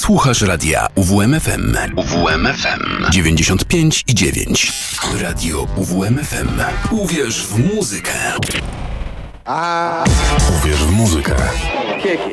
Słuchasz radia UWMFM. UWMFM 95 i 9. Radio UWMFM. Uwierz w muzykę. A... Uwierz w muzykę. Kieki.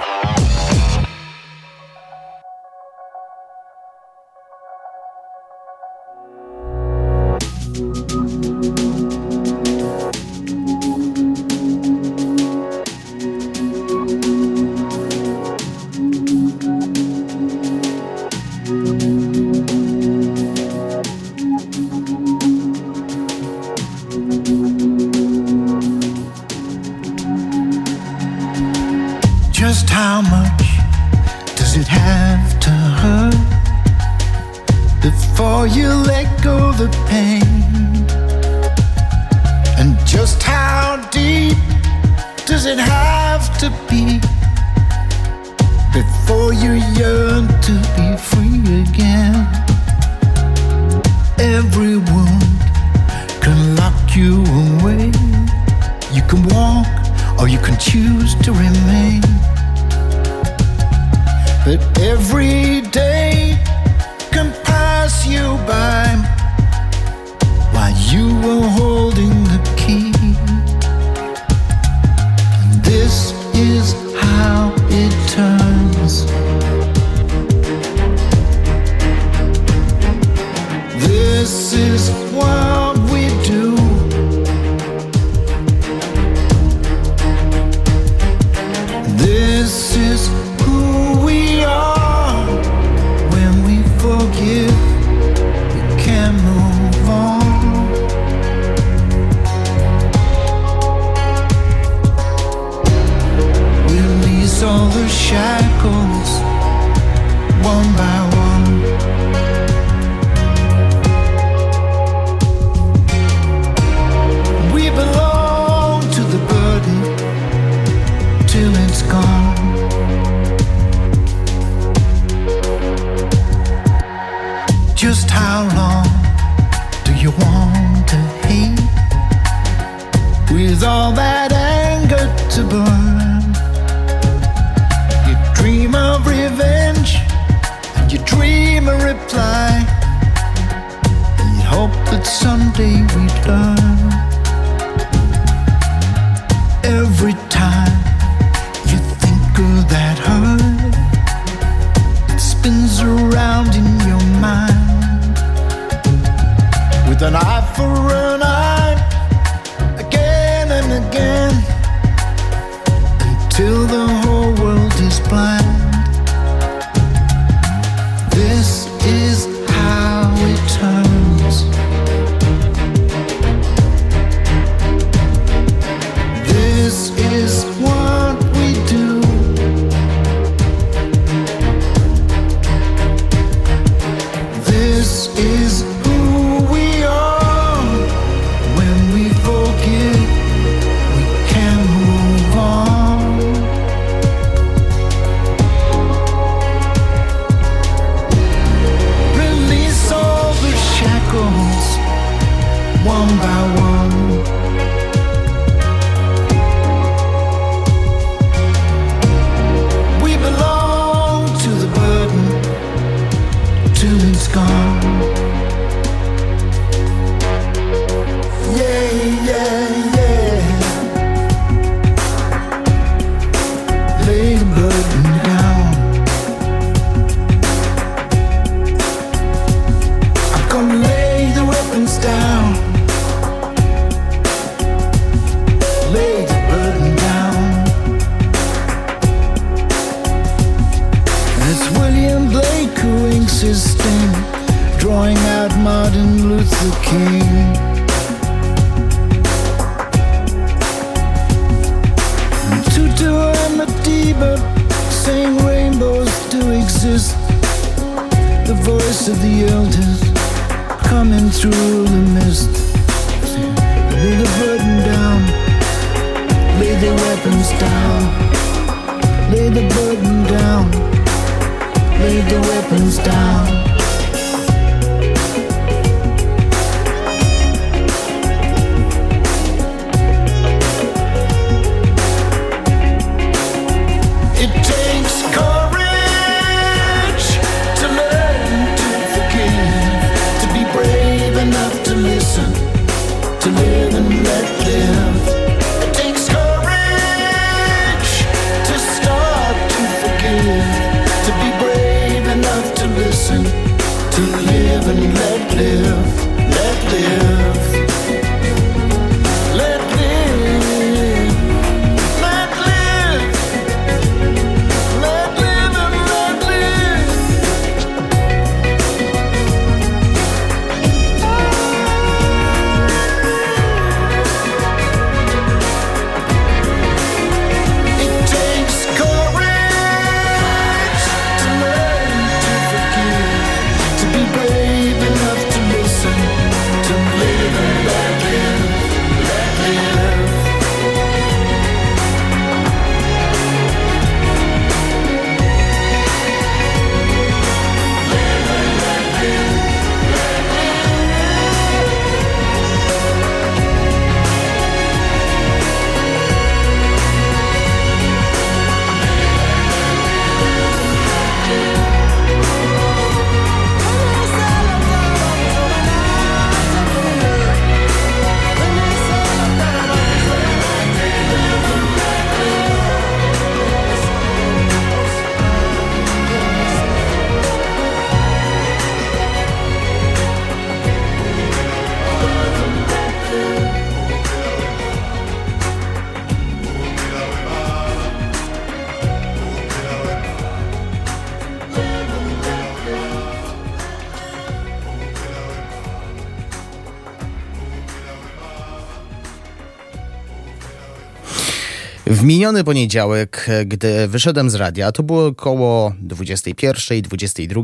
Miniony poniedziałek, gdy wyszedłem z radia, to było około 21, 22,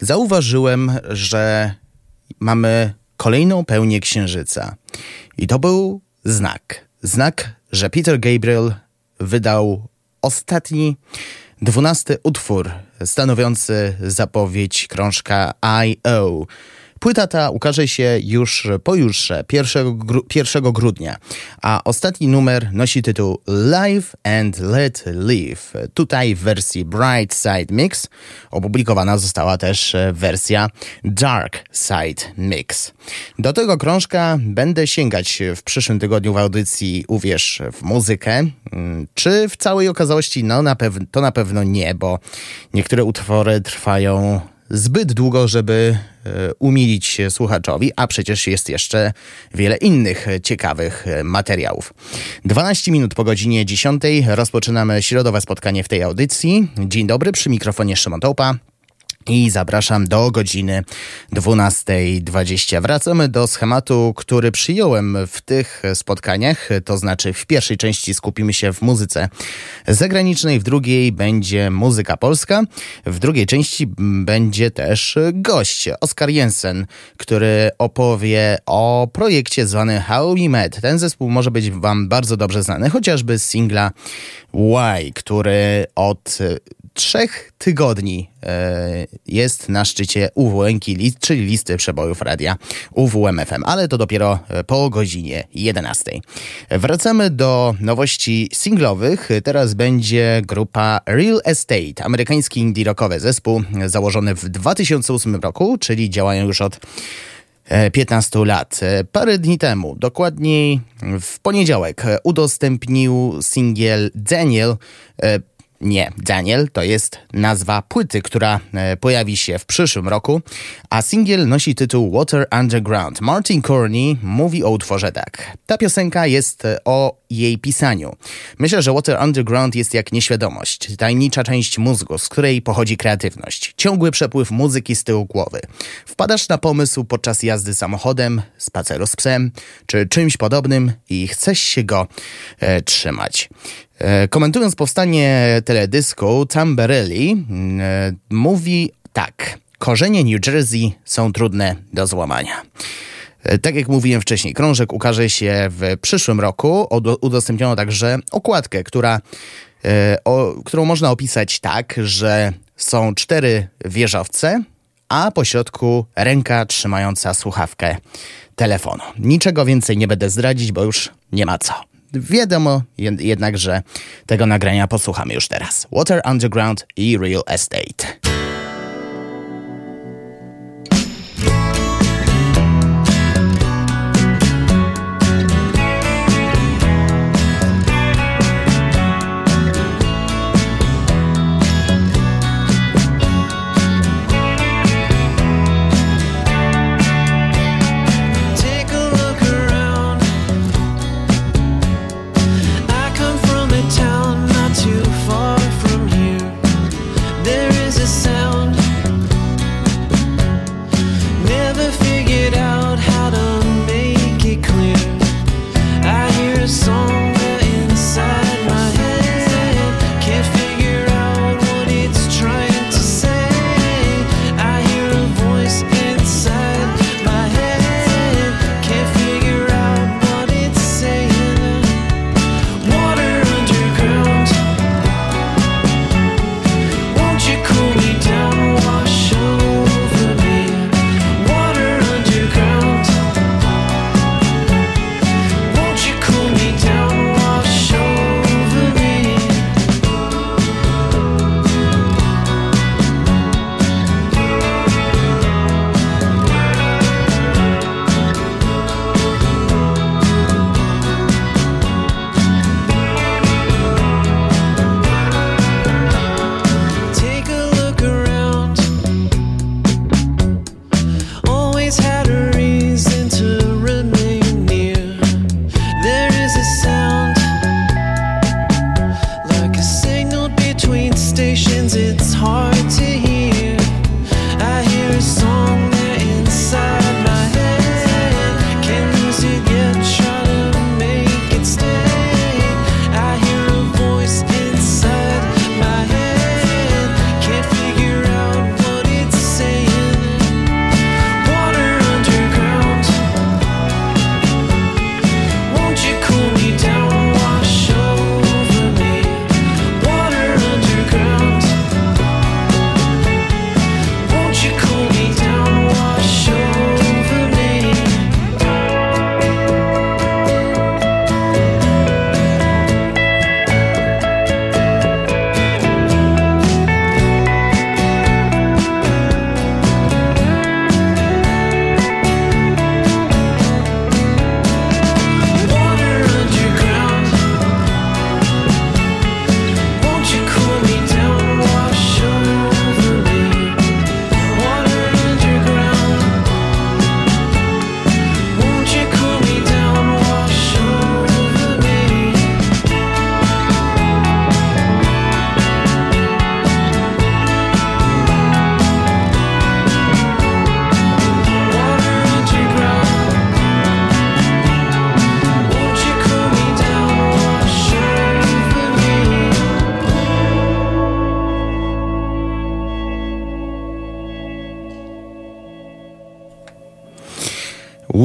zauważyłem, że mamy kolejną pełnię księżyca. I to był znak. Znak, że Peter Gabriel wydał ostatni, dwunasty utwór stanowiący zapowiedź krążka I.O. Płyta ta ukaże się już pojutrze, 1, gru 1 grudnia, a ostatni numer nosi tytuł Live and Let Live. Tutaj w wersji Bright Side Mix opublikowana została też wersja Dark Side Mix. Do tego krążka będę sięgać w przyszłym tygodniu w audycji Uwierz w muzykę. Czy w całej okazałości? No na pewno, to na pewno nie, bo niektóre utwory trwają zbyt długo, żeby e, umilić słuchaczowi, a przecież jest jeszcze wiele innych ciekawych e, materiałów. 12 minut po godzinie 10 rozpoczynamy środowe spotkanie w tej audycji. Dzień dobry, przy mikrofonie Szymon Tołpa i zapraszam do godziny 12.20. Wracamy do schematu, który przyjąłem w tych spotkaniach, to znaczy w pierwszej części skupimy się w muzyce zagranicznej, w drugiej będzie muzyka polska, w drugiej części będzie też gość, Oskar Jensen, który opowie o projekcie zwany How We Met. Ten zespół może być Wam bardzo dobrze znany, chociażby z singla Why, który od trzech tygodni e, jest na szczycie list, czyli listy przebojów radia UWMFM, ale to dopiero e, po godzinie 11. Wracamy do nowości singlowych. Teraz będzie grupa Real Estate, amerykański indie rockowy zespół założony w 2008 roku, czyli działają już od 15 e, lat. Parę dni temu, dokładniej w poniedziałek, udostępnił singiel Daniel nie, Daniel to jest nazwa płyty, która e, pojawi się w przyszłym roku, a singiel nosi tytuł Water Underground. Martin Corney mówi o utworze tak. Ta piosenka jest e, o jej pisaniu. Myślę, że Water Underground jest jak nieświadomość, tajemnicza część mózgu, z której pochodzi kreatywność. Ciągły przepływ muzyki z tyłu głowy. Wpadasz na pomysł podczas jazdy samochodem, spaceru z psem, czy czymś podobnym i chcesz się go e, trzymać. E, komentując powstanie teledysku, Tamberelli e, mówi tak. Korzenie New Jersey są trudne do złamania. E, tak jak mówiłem wcześniej, krążek ukaże się w przyszłym roku. Udostępniono także okładkę, która, o, którą można opisać tak, że są cztery wieżowce, a po środku ręka trzymająca słuchawkę telefonu. Niczego więcej nie będę zdradzić, bo już nie ma co. Wiadomo jednak, że tego nagrania posłuchamy już teraz. Water Underground i Real Estate.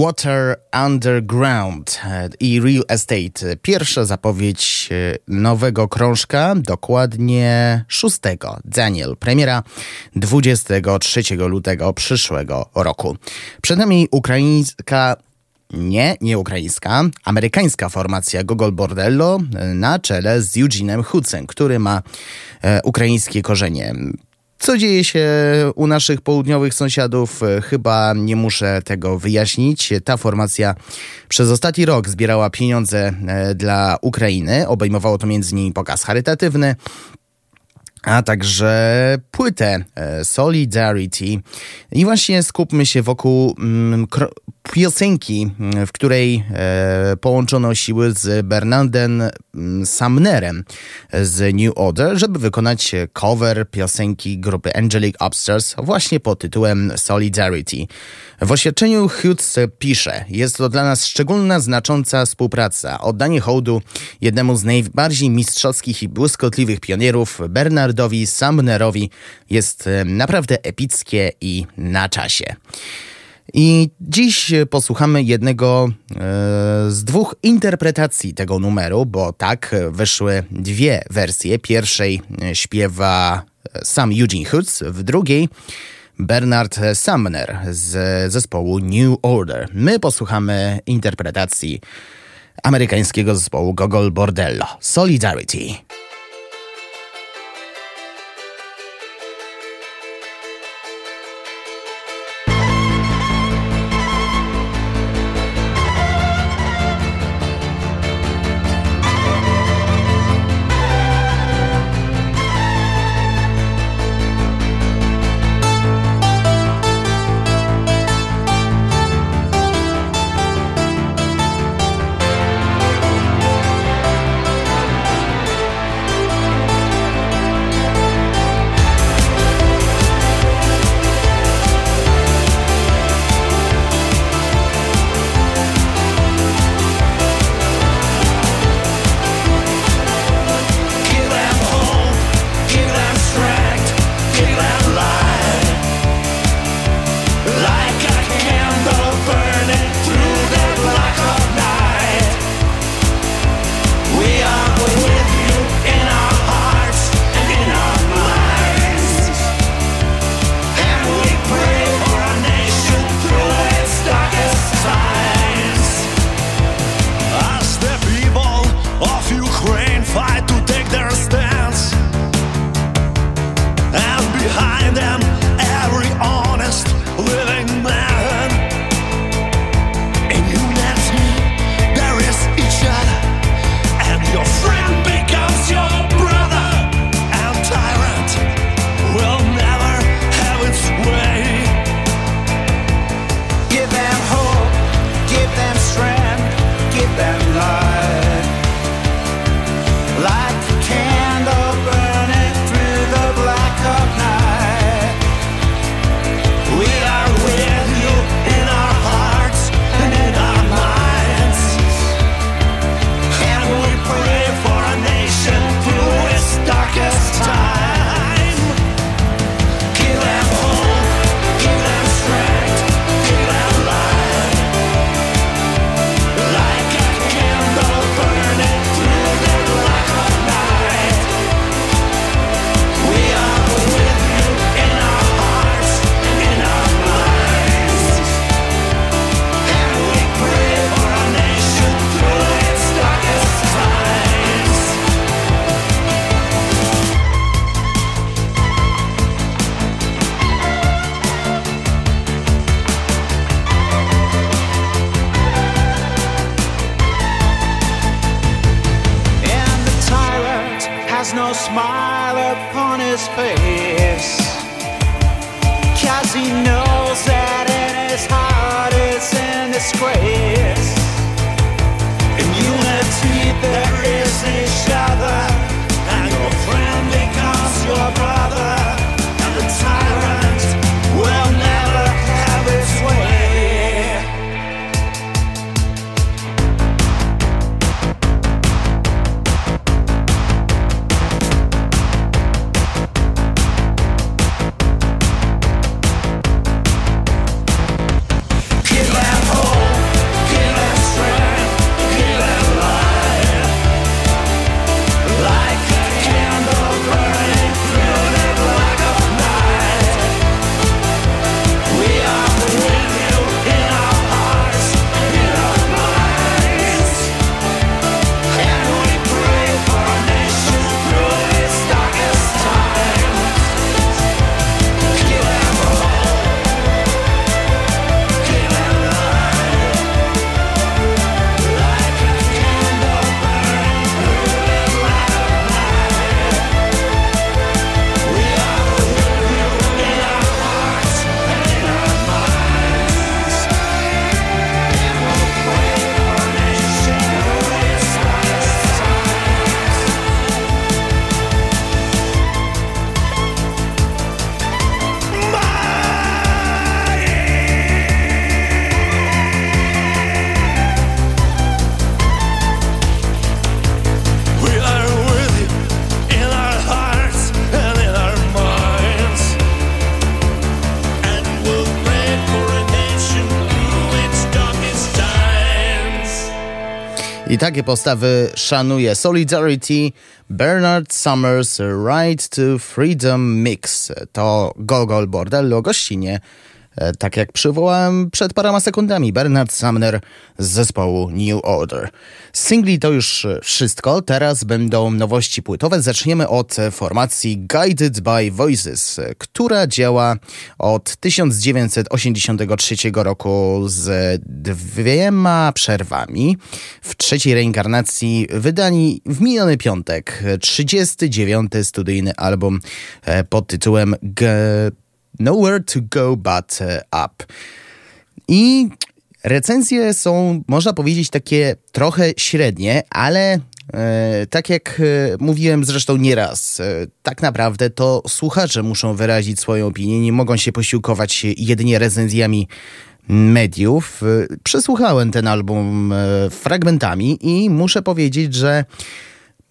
Water Underground i Real Estate. Pierwsza zapowiedź e, nowego krążka, dokładnie 6. Daniel. Premiera 23 lutego przyszłego roku. Przed nami ukraińska nie, nie ukraińska, amerykańska formacja Gogol Bordello na czele z Eugene'em Hudsem, który ma e, ukraińskie korzenie. Co dzieje się u naszych południowych sąsiadów? Chyba nie muszę tego wyjaśnić. Ta formacja przez ostatni rok zbierała pieniądze e, dla Ukrainy. Obejmowało to m.in. pokaz charytatywny, a także płytę e, Solidarity. I właśnie skupmy się wokół mm, piosenki, w której e, połączono siły z Bernardem mm, Sumnerem z New Order, żeby wykonać cover piosenki grupy Angelic Upstairs właśnie pod tytułem Solidarity. W oświadczeniu Hughes pisze: Jest to dla nas szczególna, znacząca współpraca. Oddanie hołdu jednemu z najbardziej mistrzowskich i błyskotliwych pionierów, Bernardowi Sumnerowi, jest e, naprawdę epickie i na czasie. I dziś posłuchamy jednego e, z dwóch interpretacji tego numeru, bo tak wyszły dwie wersje. Pierwszej śpiewa sam Eugene Hoods, w drugiej Bernard Sumner z zespołu New Order. My posłuchamy interpretacji amerykańskiego zespołu Gogol Bordello Solidarity. smile upon his face. Cause he knows. Takie postawy szanuje Solidarity, Bernard Summers Right to Freedom Mix. To Gogol Bordello gościnie tak jak przywołałem przed paroma sekundami, Bernard Sumner z zespołu New Order. Singli to już wszystko, teraz będą nowości płytowe. Zaczniemy od formacji Guided by Voices, która działa od 1983 roku z dwiema przerwami. W trzeciej reinkarnacji wydani w miniony piątek 39. studyjny album e, pod tytułem G Nowhere to Go But uh, Up. I recenzje są, można powiedzieć, takie trochę średnie, ale E, tak jak e, mówiłem zresztą nieraz, e, tak naprawdę to słuchacze muszą wyrazić swoją opinię, nie mogą się posiłkować jedynie recenzjami mediów. E, przesłuchałem ten album e, fragmentami i muszę powiedzieć, że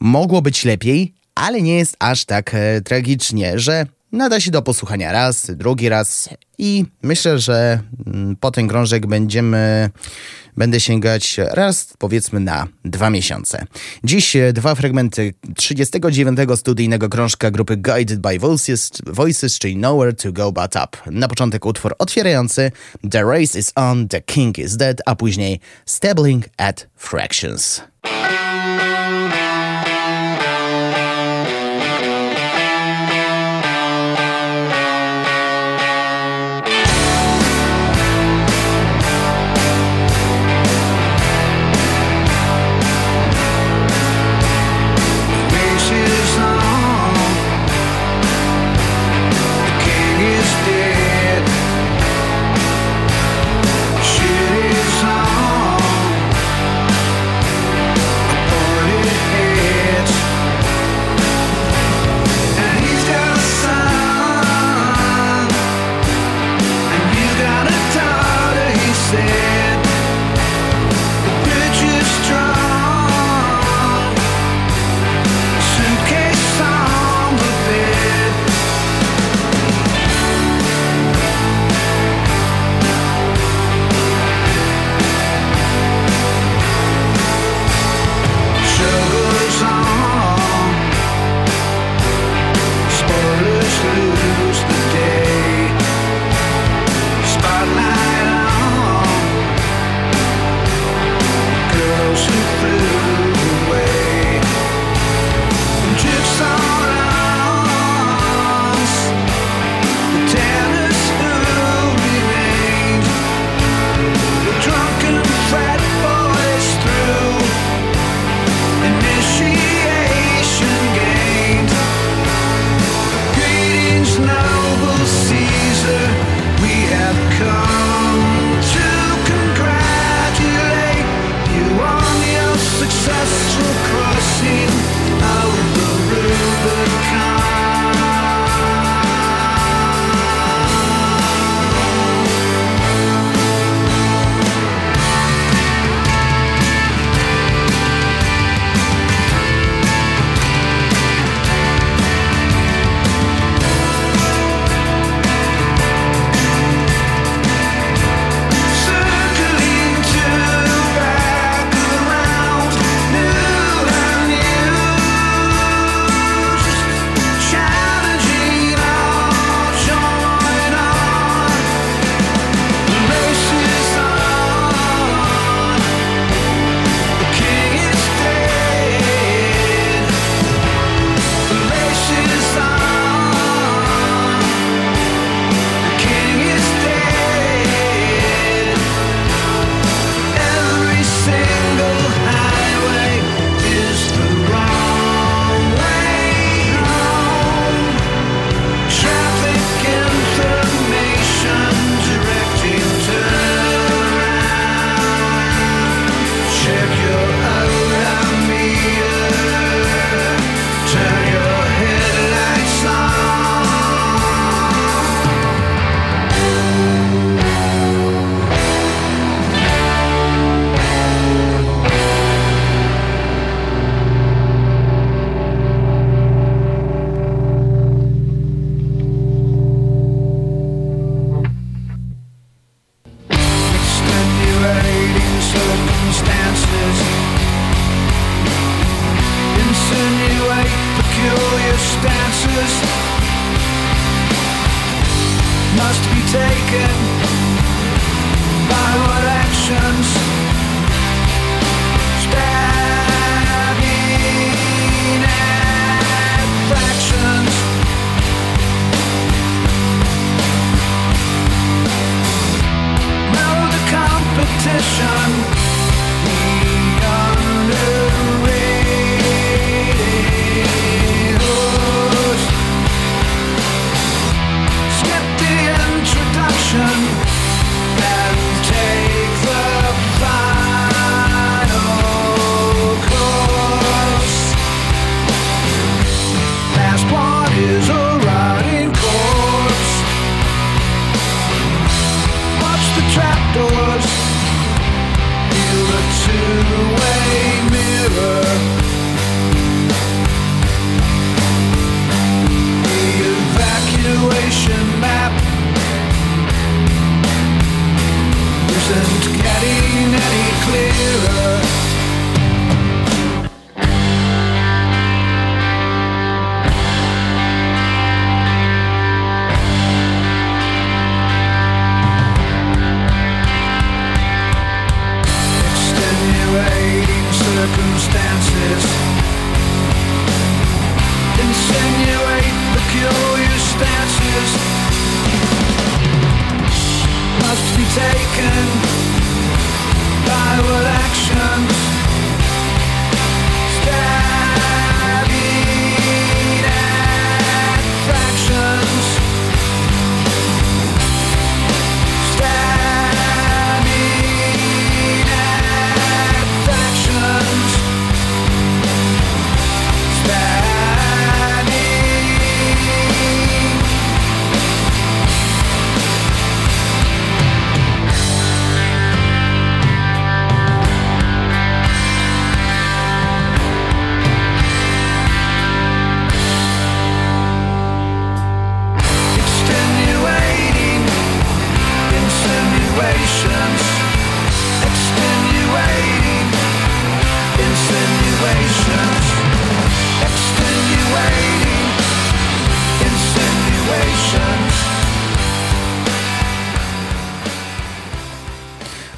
mogło być lepiej, ale nie jest aż tak e, tragicznie, że Nada się do posłuchania raz, drugi raz i myślę, że mm, po ten krążek będziemy, będę sięgać raz, powiedzmy na dwa miesiące. Dziś dwa fragmenty 39 studyjnego krążka grupy Guided by Voices, Voices czyli Nowhere to Go But Up. Na początek utwór otwierający The Race is On, The King is Dead, a później Stabling at Fractions.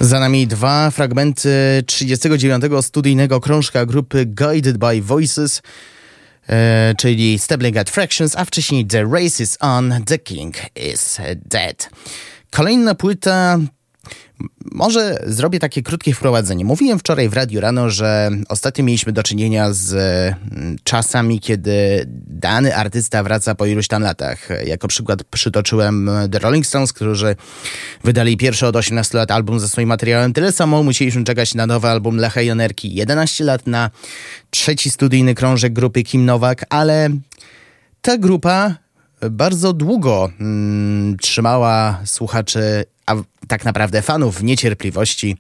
Za nami dwa fragmenty 39. studyjnego krążka grupy Guided by Voices, e, czyli Stabling at Fractions, a wcześniej The Race is on, The King is Dead. Kolejna płyta może zrobię takie krótkie wprowadzenie. Mówiłem wczoraj w radiu rano, że ostatnio mieliśmy do czynienia z mm, czasami, kiedy dany artysta wraca po iluś tam latach. Jako przykład przytoczyłem The Rolling Stones, którzy wydali pierwszy od 18 lat album ze swoim materiałem. Tyle samo musieliśmy czekać na nowy album Lecha Jonerki. 11 lat na trzeci studyjny krążek grupy Kim Nowak, ale ta grupa bardzo długo mm, trzymała słuchaczy a tak naprawdę fanów w niecierpliwości,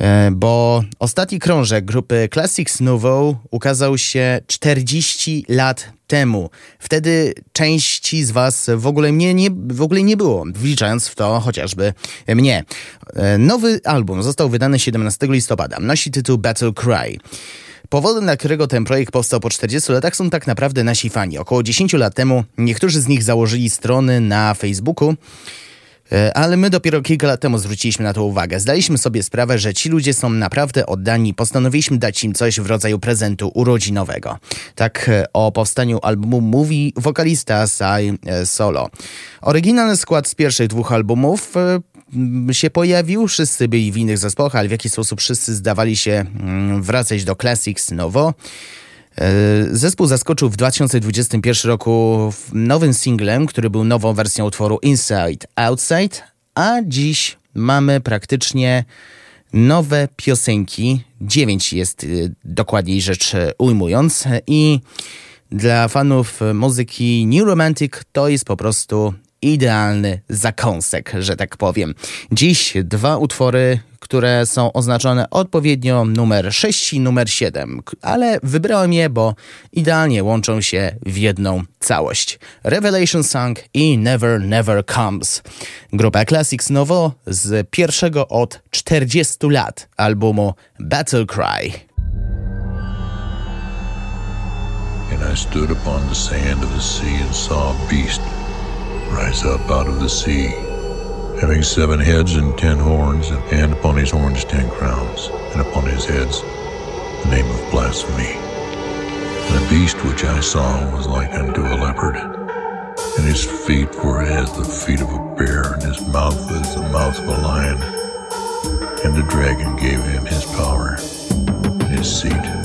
e, bo ostatni krążek grupy Classics Nouveau ukazał się 40 lat temu. Wtedy części z was w ogóle mnie nie, w ogóle nie było, wliczając w to chociażby mnie. E, nowy album został wydany 17 listopada. Nosi tytuł Battle Cry. Powodem, dla którego ten projekt powstał po 40 latach są tak naprawdę nasi fani. Około 10 lat temu niektórzy z nich założyli strony na Facebooku, E, ale my dopiero kilka lat temu zwróciliśmy na to uwagę. Zdaliśmy sobie sprawę, że ci ludzie są naprawdę oddani. Postanowiliśmy dać im coś w rodzaju prezentu urodzinowego. Tak e, o powstaniu albumu mówi wokalista Sai e, Solo. Oryginalny skład z pierwszych dwóch albumów się pojawił, wszyscy byli w innych zespołach, ale w jaki sposób wszyscy zdawali się mm, wracać do Classics nowo. E, zespół zaskoczył w 2021 roku nowym singlem, który był nową wersją utworu Inside Outside, a dziś mamy praktycznie nowe piosenki. Dziewięć jest e, dokładniej rzecz ujmując i dla fanów muzyki New Romantic to jest po prostu idealny zakąsek, że tak powiem. Dziś dwa utwory, które są oznaczone odpowiednio numer 6 i numer 7, ale wybrałem je, bo idealnie łączą się w jedną całość. Revelation Song i Never Never Comes. Grupa Classics Nowo z pierwszego od 40 lat albumu Battle Cry. And I stood upon the sand of the sea and saw a beast rise up out of the sea, having seven heads and ten horns, and upon his horns ten crowns, and upon his heads the name of blasphemy. And the beast which I saw was like unto a leopard, and his feet were as the feet of a bear, and his mouth as the mouth of a lion. And the dragon gave him his power, his seat,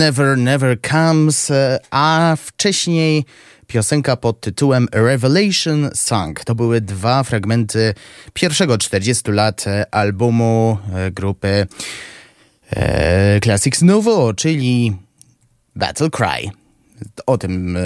Never Never Comes, e, a wcześniej piosenka pod tytułem Revelation Song. To były dwa fragmenty pierwszego 40 lat e, albumu e, grupy Classics Nouveau, czyli Battle Cry. O tym e,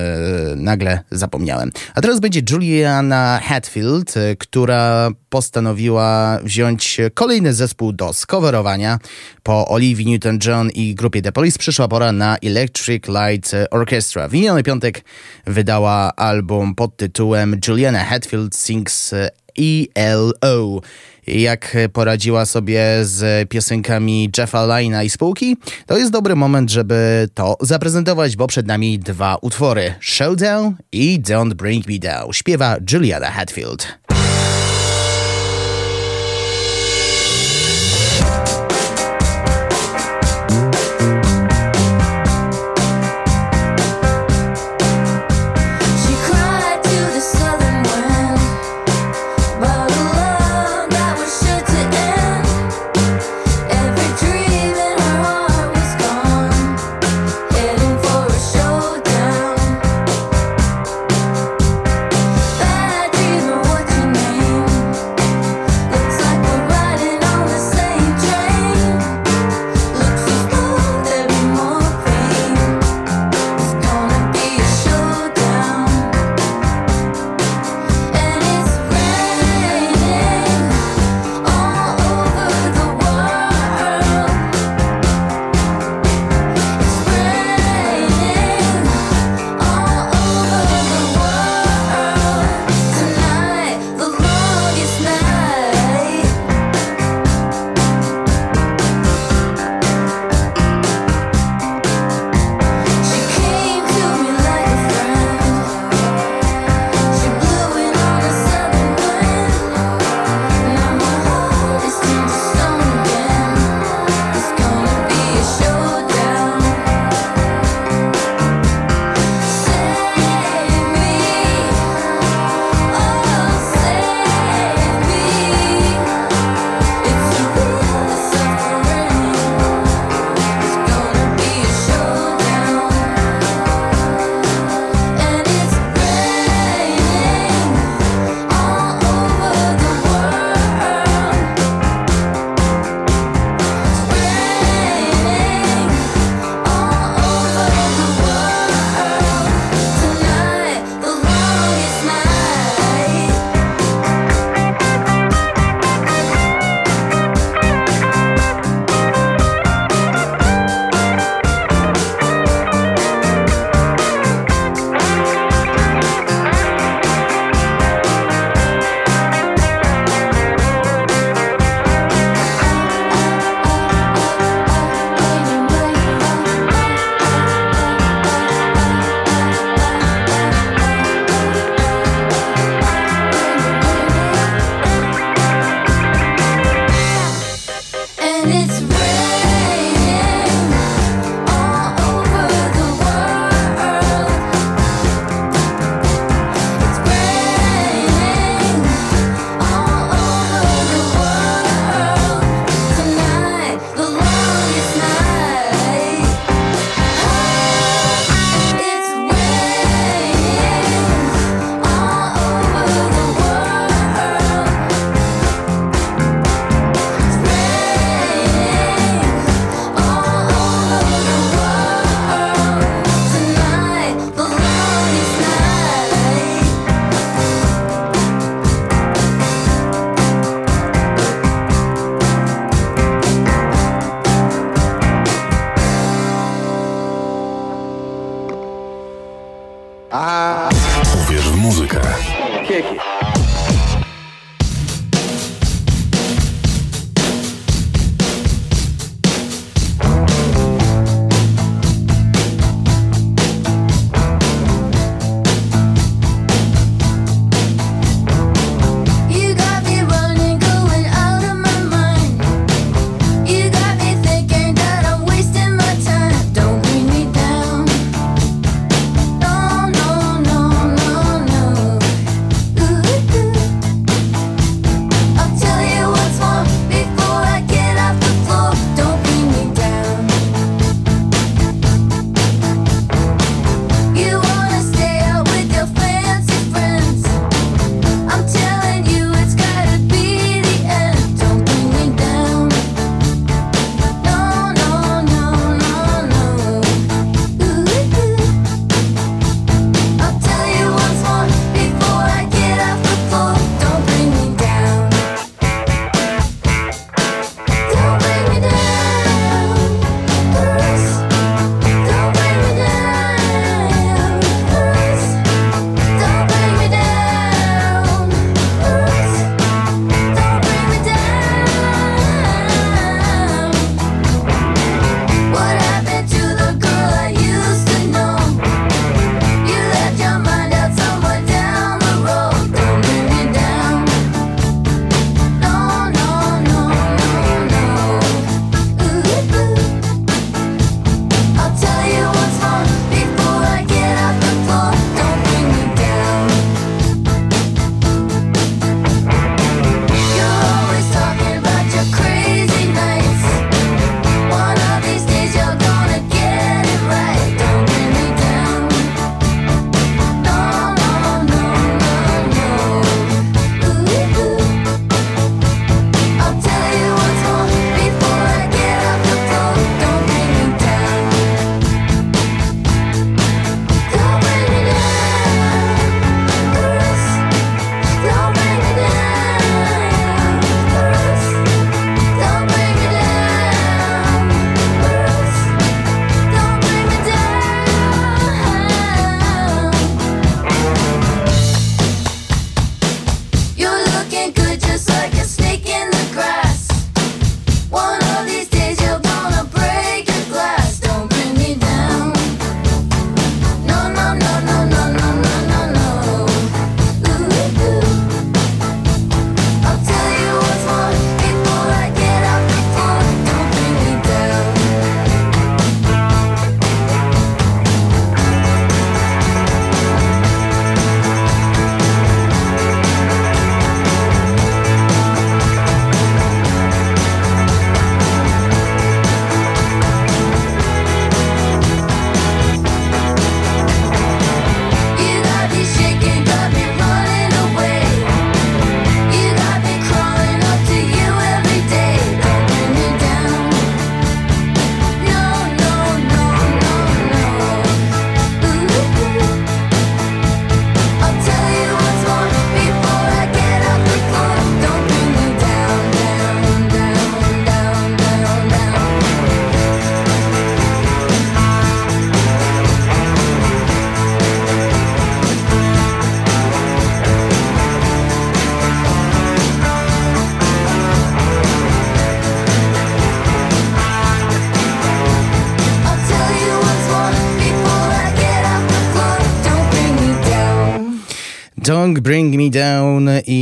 nagle zapomniałem. A teraz będzie Juliana Hatfield, e, która postanowiła wziąć kolejny zespół do skowerowania. Po Olivia Newton-John i grupie The Police przyszła pora na Electric Light Orchestra. W miniony piątek wydała album pod tytułem Juliana Hatfield Sings ELO jak poradziła sobie z piosenkami Jeffa Lina i spółki, to jest dobry moment, żeby to zaprezentować, bo przed nami dwa utwory: Showdown i Don't Bring Me Down. Śpiewa Juliana Hatfield.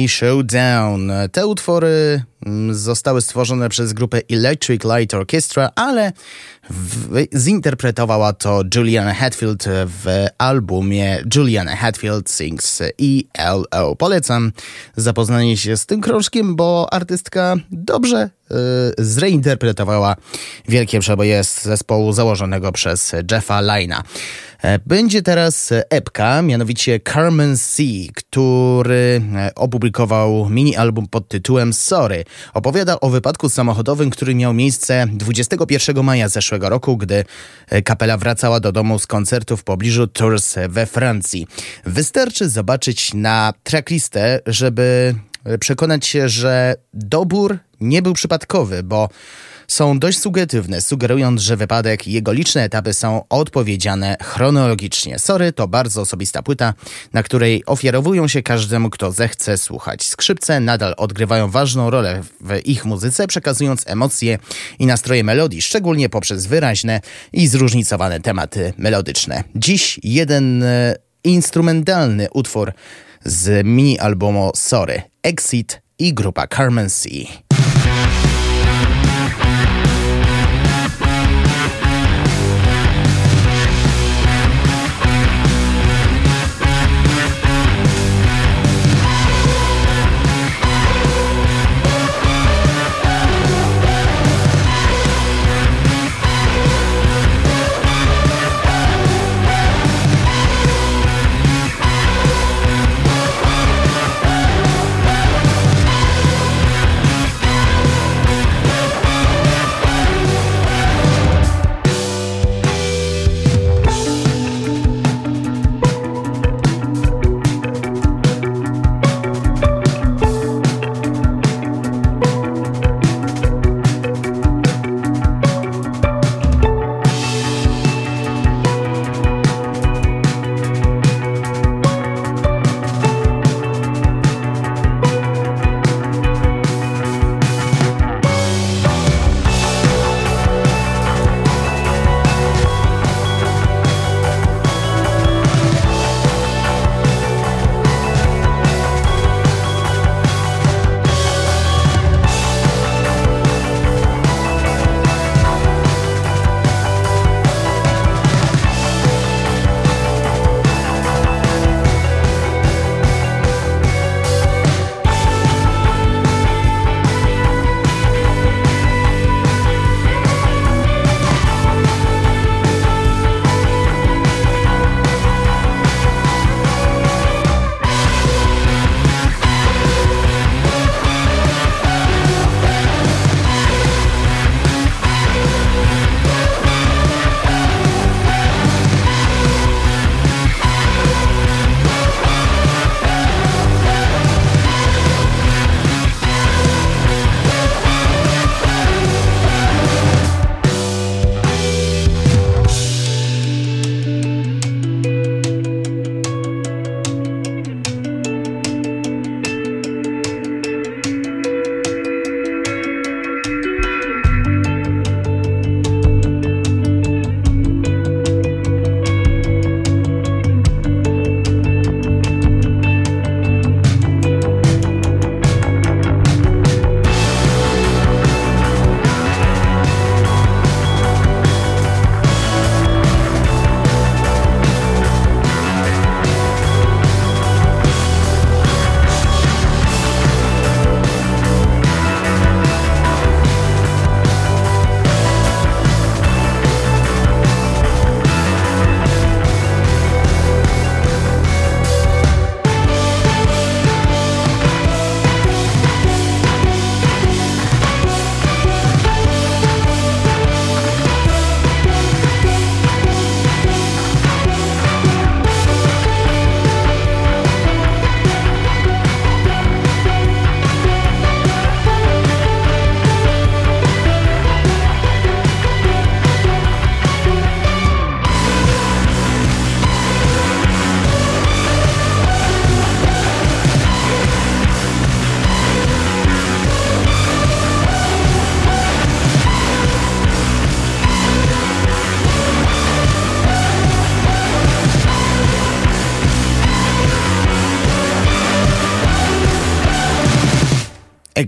Showdown. Te utwory mm, zostały stworzone przez grupę Electric Light Orchestra, ale w, zinterpretowała to Juliana Hatfield w albumie Juliana Hatfield Sings ELO. Polecam zapoznanie się z tym krążkiem, bo artystka dobrze zreinterpretowała wielkie przeboje z zespołu założonego przez Jeffa Lina. E, będzie teraz epka, mianowicie Carmen C, który e, opublikował mini-album pod tytułem Sorry. Opowiada o wypadku samochodowym, który miał miejsce 21 maja zeszłego roku, gdy e, kapela wracała do domu z koncertu w pobliżu Tours we Francji. Wystarczy zobaczyć na tracklistę, żeby przekonać się, że dobór nie był przypadkowy, bo są dość sugetywne, sugerując, że wypadek i jego liczne etapy są odpowiedziane chronologicznie. Sorry to bardzo osobista płyta, na której ofiarowują się każdemu, kto zechce słuchać. Skrzypce nadal odgrywają ważną rolę w ich muzyce, przekazując emocje i nastroje melodii, szczególnie poprzez wyraźne i zróżnicowane tematy melodyczne. Dziś jeden e, instrumentalny utwór z mini-albumu Sorry, Exit i grupa Carmen.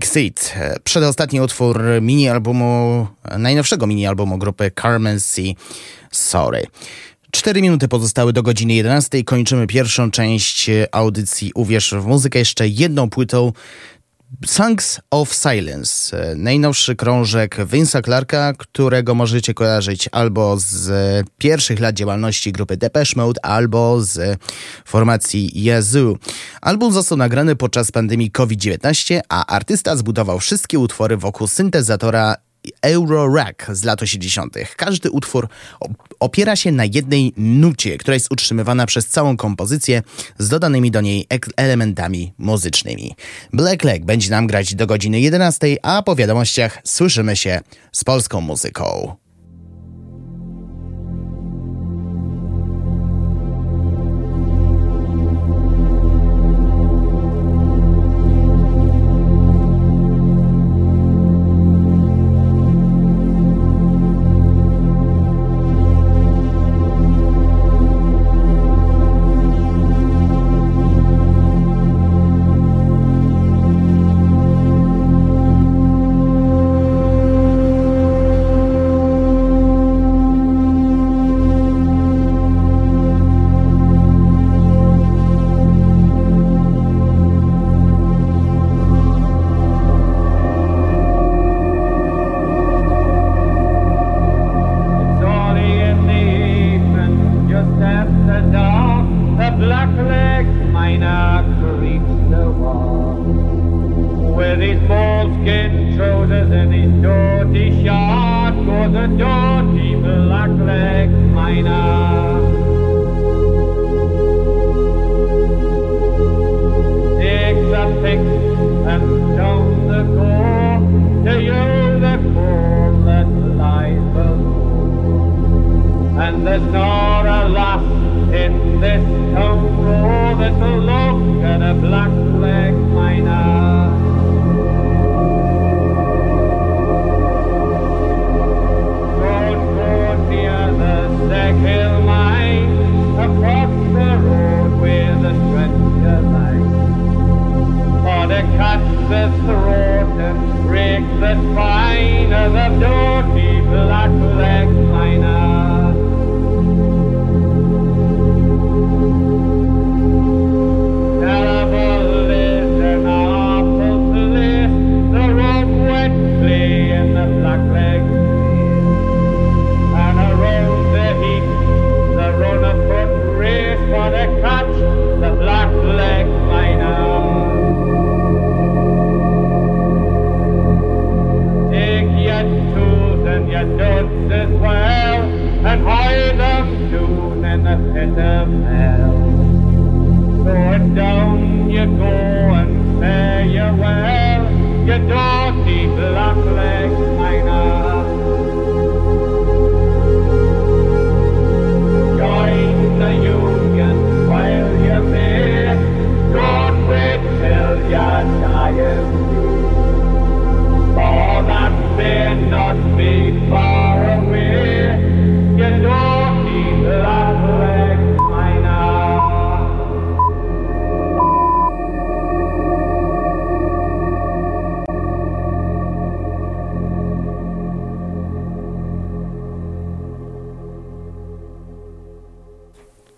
Exit. Przedostatni utwór mini-albumu, najnowszego mini-albumu grupy Carmen C. Sorry. Cztery minuty pozostały do godziny 11. Kończymy pierwszą część audycji Uwierz w muzykę jeszcze jedną płytą Songs of Silence, e, najnowszy krążek Vince'a Clarka, którego możecie kojarzyć albo z pierwszych lat działalności grupy Depeche Mode, albo z formacji Yazoo. Album został nagrany podczas pandemii COVID-19, a artysta zbudował wszystkie utwory wokół syntezatora Euro Rack z lat 80. Każdy utwór opiera się na jednej nucie, która jest utrzymywana przez całą kompozycję z dodanymi do niej elementami muzycznymi. Black Leg będzie nam grać do godziny 11, a po wiadomościach słyszymy się z polską muzyką.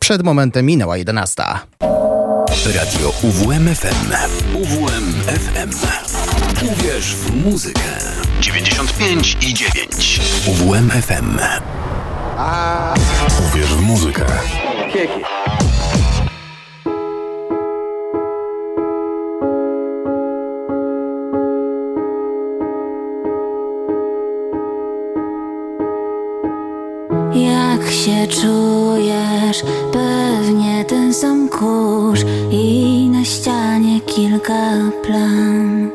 Przed momentem minęła 11. Radio UWMFM. UWMFM. Uwierz w muzykę. 95 i 9. UWMFM. Uwierz w muzykę. Kieki. Czujesz? Pewnie ten sam kurz i na ścianie kilka plam.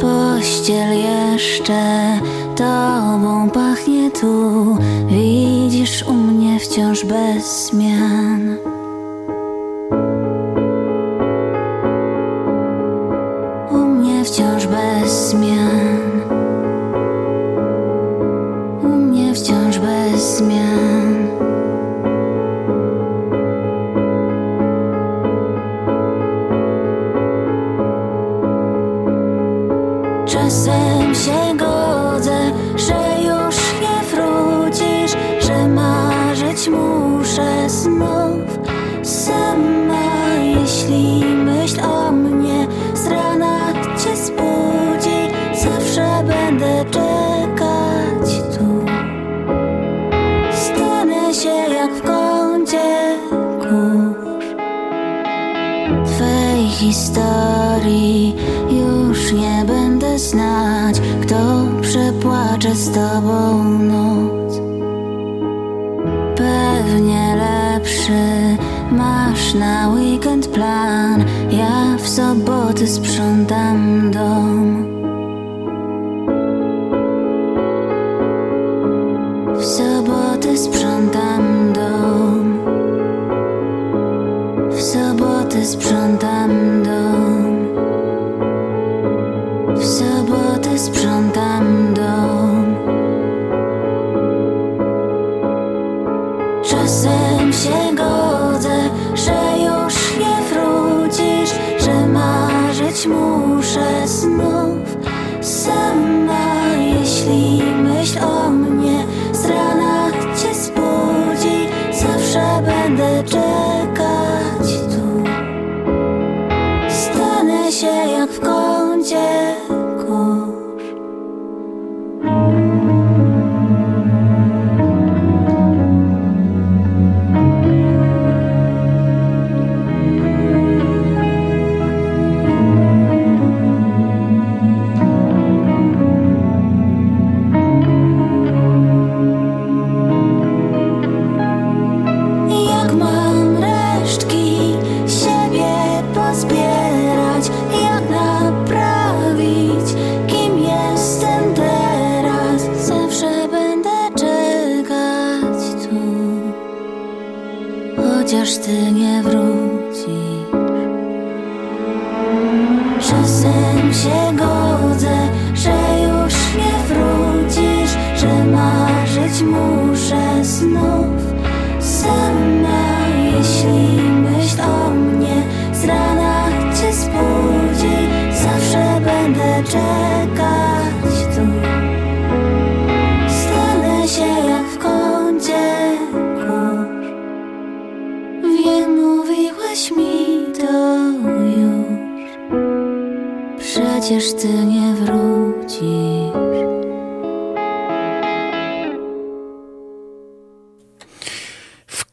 Pościel jeszcze tobą pachnie tu, widzisz u mnie wciąż bez zmian.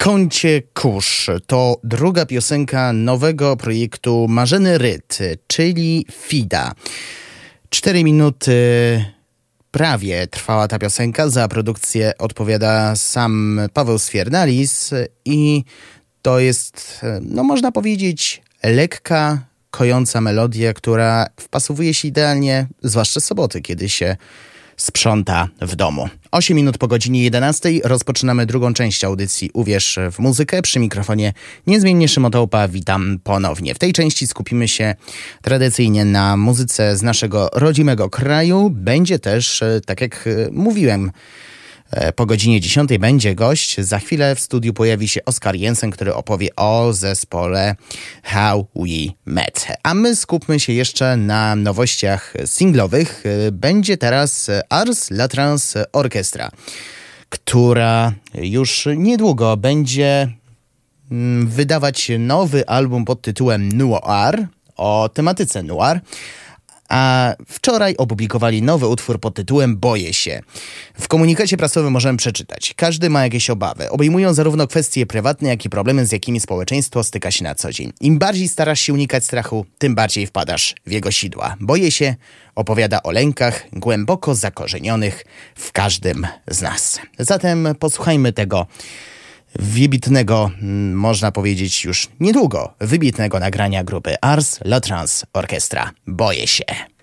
Kącie kurz to druga piosenka nowego projektu Marzeny Ryt, czyli FIDA. Cztery minuty prawie trwała ta piosenka. Za produkcję odpowiada sam Paweł Sfierdalis i to jest, no można powiedzieć, lekka, kojąca melodia, która wpasowuje się idealnie, zwłaszcza soboty, kiedy się sprząta w domu. 8 minut po godzinie 11 rozpoczynamy drugą część audycji Uwierz w muzykę. Przy mikrofonie niezmiennie Szymotołpa witam ponownie. W tej części skupimy się tradycyjnie na muzyce z naszego rodzimego kraju. Będzie też, e, tak jak e, mówiłem, Po godzinie 10 będzie gość. Za chwilę w studiu pojawi się Oskar Jensen, który opowie o zespole How We Met. A my skupmy się jeszcze na nowościach singlowych. E, Będzie teraz Ars Latrans Orchestra, która już niedługo będzie mm, wydawać nowy album pod tytułem Noir o tematyce noir. A wczoraj opublikowali nowy utwór pod tytułem Boję się. W komunikacie prasowym możemy przeczytać: Każdy ma jakieś obawy. Obejmują zarówno kwestie prywatne, jak i problemy, z jakimi społeczeństwo styka się na co dzień. Im bardziej starasz się unikać strachu, tym bardziej wpadasz w jego sidła. Boję się opowiada o lękach głęboko zakorzenionych w każdym z nas. Zatem posłuchajmy tego wybitnego, mm, można powiedzieć już niedługo, wybitnego nagrania grupy Ars Latrans Orchestra. Boję się.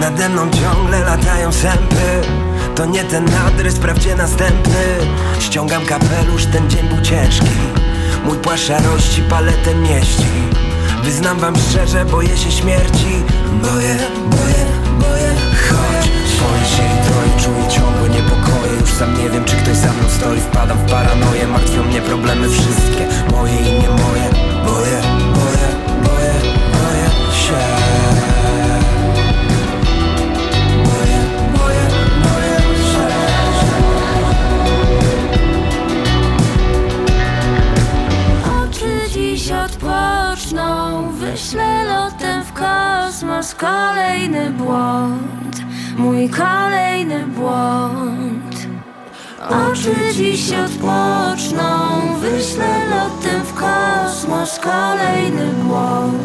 Nade mną ciągle latają sępy. To nie ten adres, sprawdźcie następny. Ściągam kapelusz, ten dzień był ciężki. Mój płaszcz szarości paletę mieści. Wyznam wam szczerze, boję się śmierci. Boję, boję, boję. Chodź, boję się i troje Czuję ciągłe niepokoje. Już sam nie wiem, czy ktoś za mną stoi. Wpadam w paranoję, martwią mnie problemy wszystkie. Moje i nie moje Mój kolejny błąd. Oczy dziś odpoczną Wyślę lotem w kosmos Kolejny błąd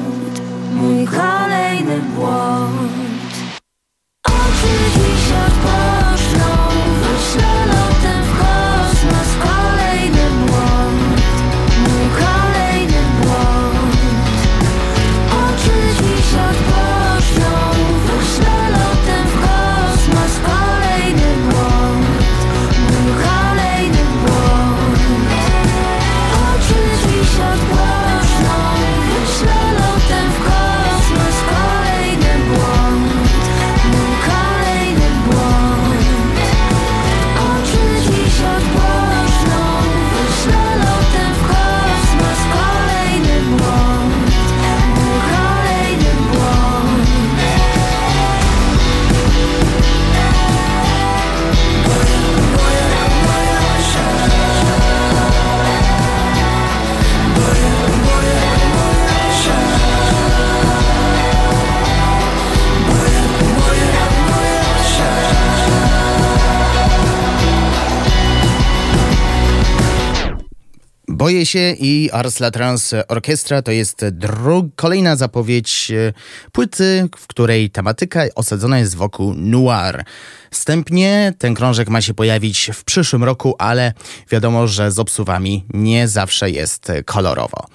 Boję się i Ars La Trans Orkiestra to jest kolejna zapowiedź e, płyty, w której tematyka osadzona jest wokół noir. Wstępnie ten krążek ma się pojawić w przyszłym roku, ale wiadomo, że z obsuwami nie zawsze jest kolorowo.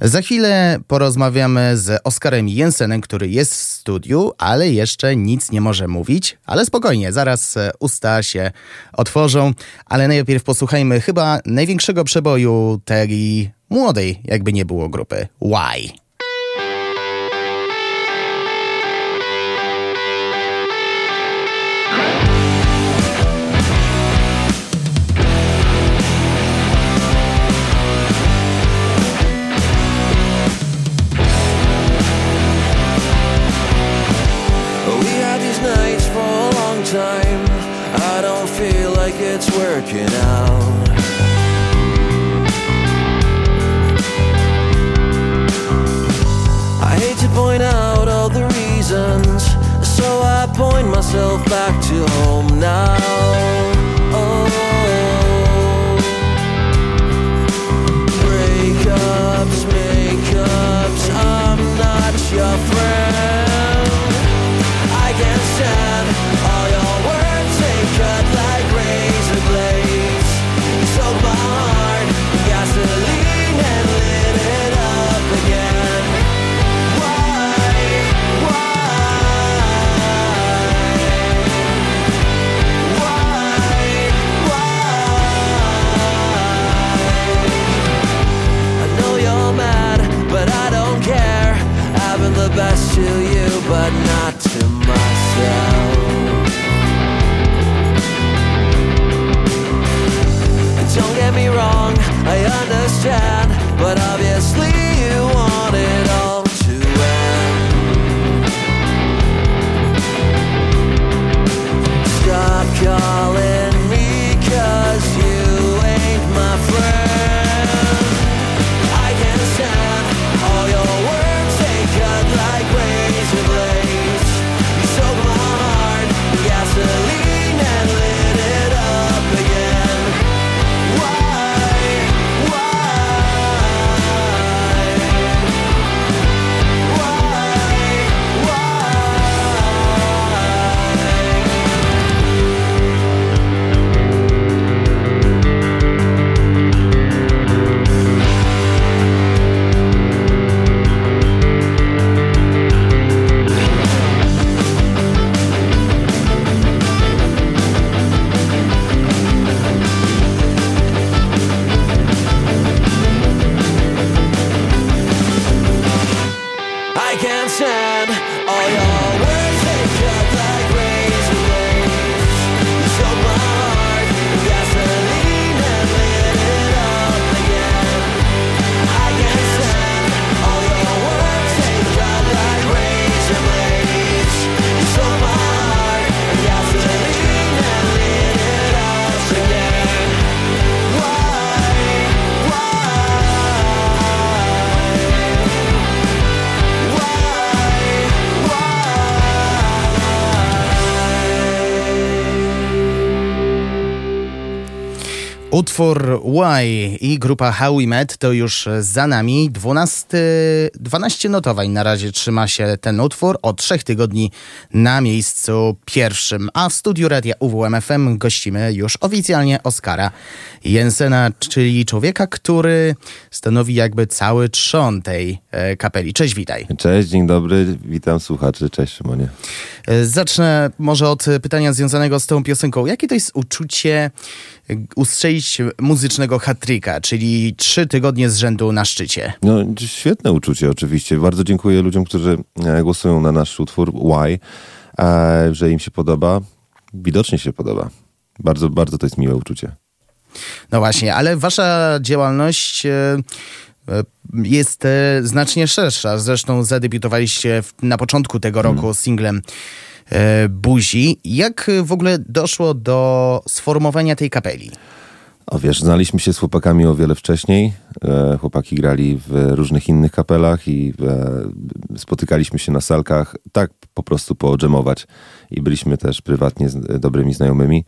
Za chwilę porozmawiamy z Oskarem Jensenem, który jest studiu, ale jeszcze nic nie może mówić. Ale spokojnie, zaraz e, usta się otworzą. Ale najpierw posłuchajmy chyba największego przeboju tej młodej, jakby nie było grupy. Why? It's working out. I hate to point out all the reasons, so I point myself back to home now. but not to Utwór Why i grupa How We Met to już za nami. 12, 12 notowań na razie trzyma się ten utwór. Od trzech tygodni na miejscu pierwszym. A w studiu radia UWMFM gościmy już oficjalnie Oskara Jensena, czyli człowieka, który stanowi jakby cały trzon tej e, kapeli. Cześć, witaj. Cześć, dzień dobry, witam słuchaczy. Cześć Szymonie. E, zacznę może od pytania związanego z tą piosenką. Jakie to jest uczucie ustrzelić muzycznego hat-tricka, czyli trzy tygodnie z rzędu na szczycie. No, świetne uczucie oczywiście. Bardzo dziękuję ludziom, którzy e, głosują na nasz utwór Why, e, że im się podoba. Widocznie się podoba. Bardzo, bardzo to jest miłe uczucie. No właśnie, ale wasza działalność e, jest znacznie szersza. Zresztą zadebiutowaliście na początku tego roku hmm. singlem E, buzi. Jak w ogóle doszło do sformowania tej kapeli? O wiesz, znaliśmy się z chłopakami o wiele wcześniej. E, chłopaki grali w różnych innych kapelach i e, spotykaliśmy się na salkach, tak po prostu poodżemować. I byliśmy też prywatnie dobrymi znajomymi.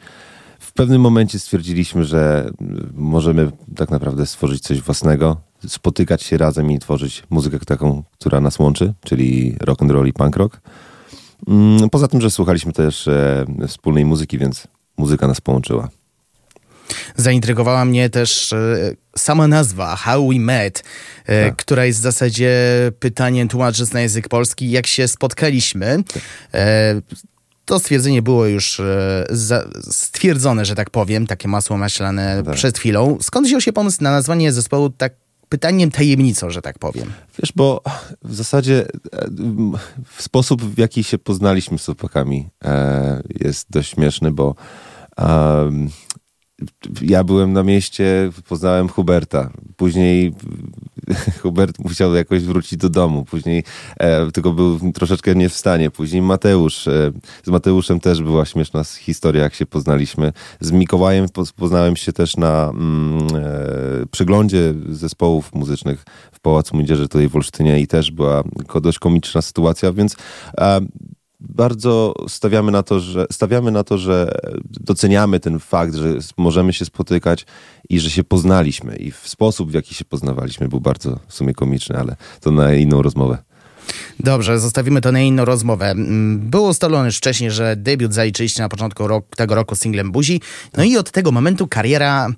W pewnym momencie stwierdziliśmy, że możemy tak naprawdę stworzyć coś własnego, spotykać się razem i tworzyć muzykę taką, która nas łączy, czyli rock and roll i punk rock. Mm, poza tym, że słuchaliśmy też e, wspólnej muzyki, więc muzyka nas połączyła. Zaintrygowała mnie też e, sama nazwa How We Met, e, tak. która jest w zasadzie pytaniem tłumacząc na język polski, jak się spotkaliśmy. Tak. To stwierdzenie było już stwierdzone, że tak powiem, takie masło maślane tak. przed chwilą. Skąd wziął się pomysł na nazwanie zespołu tak pytaniem tajemnicą, że tak powiem. Wiesz, bo w zasadzie e, w sposób, w jaki się poznaliśmy z chłopakami e, jest dość śmieszny, bo ja byłem na mieście, poznałem Huberta. Później Hubert musiał jakoś wrócić do domu. Później e, tylko był troszeczkę nie w stanie. Później Mateusz. E, z Mateuszem też była śmieszna historia, jak się poznaliśmy. Z Mikołajem poznałem się też na mm, e, przeglądzie zespołów muzycznych w Pałacu Młodzieży tutaj w Olsztynie i też była dość komiczna sytuacja, więc e, bardzo stawiamy na to, że stawiamy na to, że doceniamy ten fakt, że możemy się spotykać i że się poznaliśmy. I w sposób, w jaki się poznawaliśmy, był bardzo w sumie komiczny, ale to na inną rozmowę. Dobrze, zostawimy to na inną rozmowę. Mm, było ustalone już wcześniej, że debiut zaliczyliście na początku tego roku singlem Buzi. No i od tego momentu kariera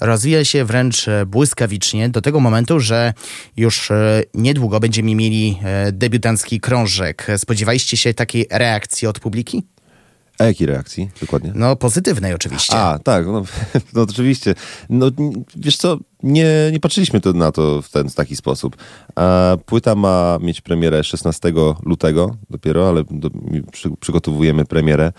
rozwija się wręcz e, błyskawicznie, do tego momentu, że już e, niedługo będziemy mieli e, debiutancki krążek. Spodziewaliście się takiej reakcji od publiki? A jakiej reakcji dokładnie? No pozytywnej oczywiście. A, tak, no, no oczywiście. No wiesz co, nie, nie patrzyliśmy to, na to w ten w taki sposób. A płyta ma mieć premierę 16 lutego dopiero, ale do, przy, przygotowujemy premierę.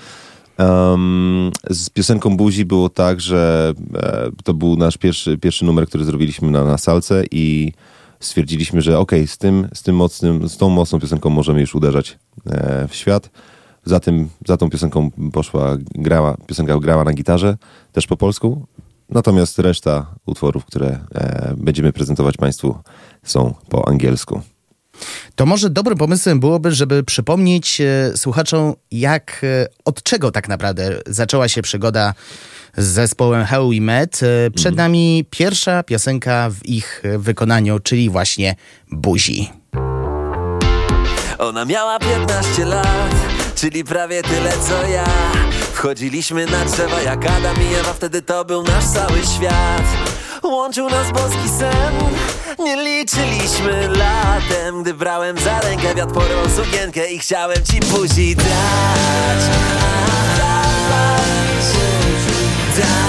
Um, z piosenką Buzi było tak, że e, to był nasz pierwszy, pierwszy numer, który zrobiliśmy na, na salce i stwierdziliśmy, że okej, okay, z, tym, z, tym mocnym, z tą mocną piosenką możemy już uderzać e, w świat. Za, tym, za tą piosenką poszła, grała, piosenka grała na gitarze, też po polsku. Natomiast reszta utworów, które e, będziemy prezentować Państwu, są po angielsku. To może dobrym pomysłem byłoby, żeby przypomnieć e, słuchaczom, jak, e, od czego tak naprawdę zaczęła się przygoda z zespołem How We Met. E, przed mhm. nami pierwsza piosenka w ich wykonaniu, czyli właśnie Buzi. Ona miała 15 lat czyli prawie tyle co ja Wchodziliśmy na drzewa jak Adam i Ewa, wtedy to był nasz cały świat Łączył nas boski sen, nie liczyliśmy latem Gdy brałem za rękę wiatr porwał sukienkę i chciałem ci buzi dać Dać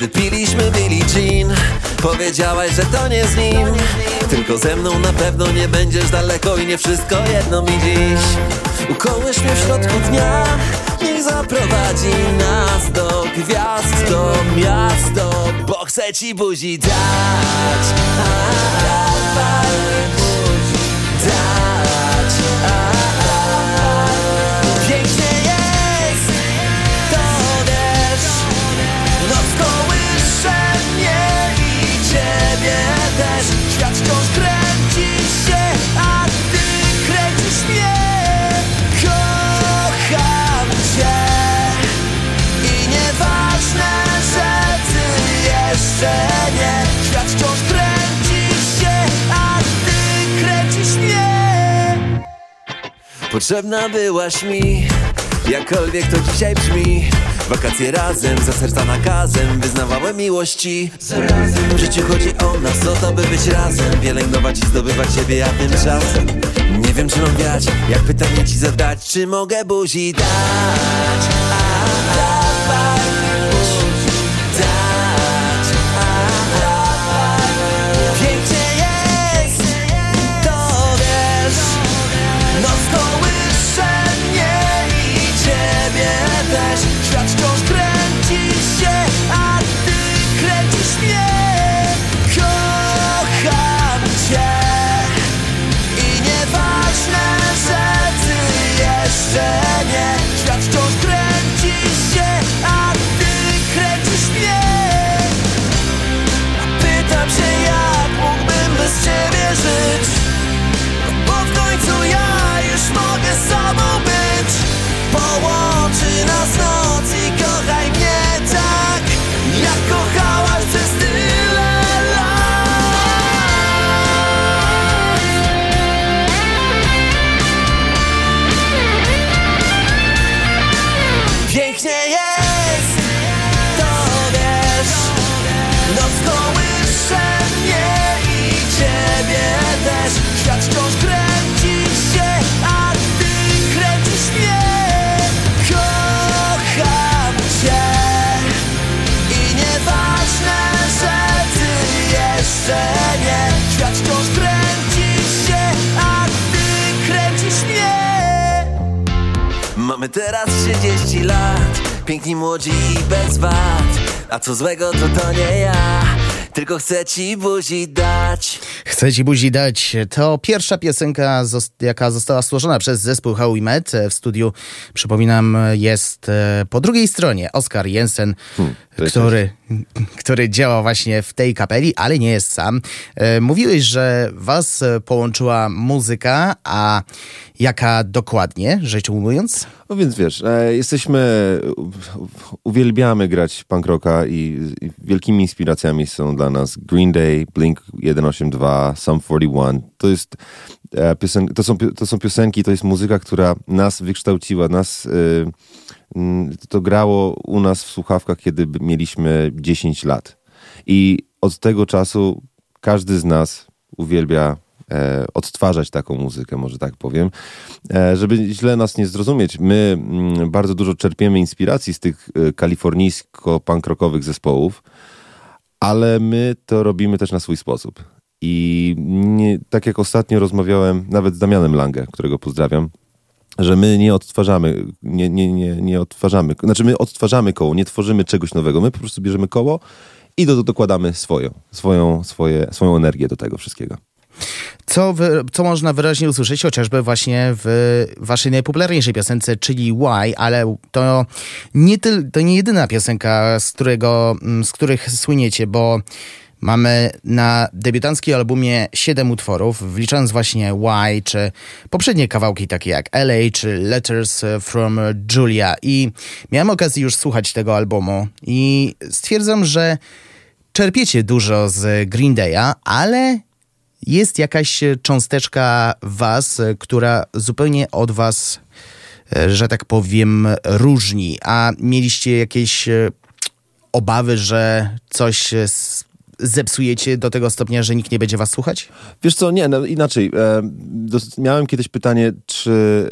Kiedy piliśmy Billie Jean Powiedziałaś, że to nie z nim Tylko ze mną na pewno nie będziesz daleko I nie wszystko jedno mi dziś Ukołysz mnie w środku dnia Niech zaprowadzi nas do gwiazd do miasto Bo chcę ci buzi dać a, a, a, Dać a, Świat wciąż kręci się, a ty kręcisz mnie. Potrzebna byłaś mi, jakkolwiek to dzisiaj brzmi. Wakacje razem, za serca nakazem Wyznawałem miłości. Zarazem W życiu chodzi o nas, o to by być razem. Pielęgnować i zdobywać siebie, a tymczasem Nie wiem czy mam wiać, jak pytanie ci zadać Czy mogę buzi dać? Mamy teraz 30 lat Piękni młodzi i bez wad A co złego to to nie ja Tylko chcę ci buzi dać Chcę ci buzi dać. To pierwsza piosenka, jaka została stworzona przez zespół How We Met. W studiu, przypominam, jest e, po drugiej stronie Oskar Jensen, Hmm, który, który działa właśnie w tej kapeli, ale nie jest sam. E, Mówiłeś, że was e, połączyła muzyka, a jaka dokładnie, rzecz ujmując? No więc wiesz, e, jesteśmy, uwielbiamy grać punk rocka i, i wielkimi inspiracjami są dla nas Green Day, Blink 182, Sum 41. To jest e, piosen, to, są, to są piosenki, to jest muzyka, która nas wykształciła, nas mm, to grało u nas w słuchawkach, kiedy mieliśmy 10 lat. I od tego czasu każdy z nas uwielbia e, odtwarzać taką muzykę, może tak powiem. E, żeby źle nas nie zrozumieć, my mm, bardzo dużo czerpiemy inspiracji z tych e, kalifornijsko-punk rockowych zespołów, ale my to robimy też na swój sposób. I nie, tak jak ostatnio rozmawiałem nawet z Damianem Lange, którego pozdrawiam, że my nie odtwarzamy, nie, nie, nie, nie odtwarzamy, znaczy my odtwarzamy koło, nie tworzymy czegoś nowego, my po prostu bierzemy koło i do, dokładamy swoją, swoją, swoje, swoją energię do tego wszystkiego. Co, wy, co można wyraźnie usłyszeć chociażby właśnie w waszej najpopularniejszej piosence, czyli Why, ale to nie, tyl, to nie jedyna piosenka, z, którego, mm, z których słyniecie, bo mamy na debiutanckim albumie siedem utworów, wliczając właśnie Why, czy poprzednie kawałki takie jak LA, czy Letters from Julia. I miałem okazję już słuchać tego albumu i stwierdzam, że czerpiecie dużo z Green Day'a, ale jest jakaś cząsteczka was, e, która zupełnie od was, e, że tak powiem, różni. A mieliście jakieś e, obawy, że coś e, s- zepsujecie do tego stopnia, że nikt nie będzie was słuchać? Wiesz co, nie, no inaczej. E, miałem kiedyś pytanie, czy,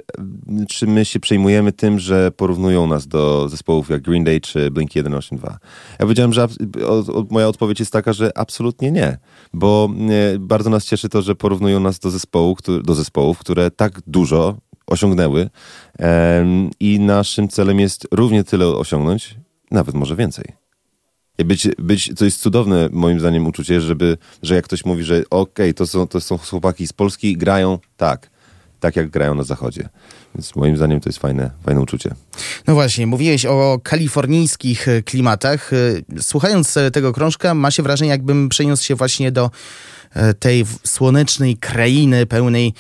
czy my się przejmujemy tym, że porównują nas do zespołów jak Green Day czy Blink-182. Ja powiedziałem, że o, o, moja odpowiedź jest taka, że absolutnie nie, bo e, bardzo nas cieszy to, że porównują nas do, zespołu, któ- do zespołów, które tak dużo osiągnęły em, i naszym celem jest równie tyle osiągnąć, nawet może więcej. Być, być, to jest cudowne moim zdaniem uczucie, żeby, że jak ktoś mówi, że okej, to, są, to są chłopaki z Polski, grają tak, tak jak grają na zachodzie. Więc moim zdaniem to jest fajne, fajne uczucie. No właśnie, mówiłeś o kalifornijskich klimatach. Słuchając tego krążka, ma się wrażenie, jakbym przeniósł się właśnie do e, tej słonecznej krainy pełnej,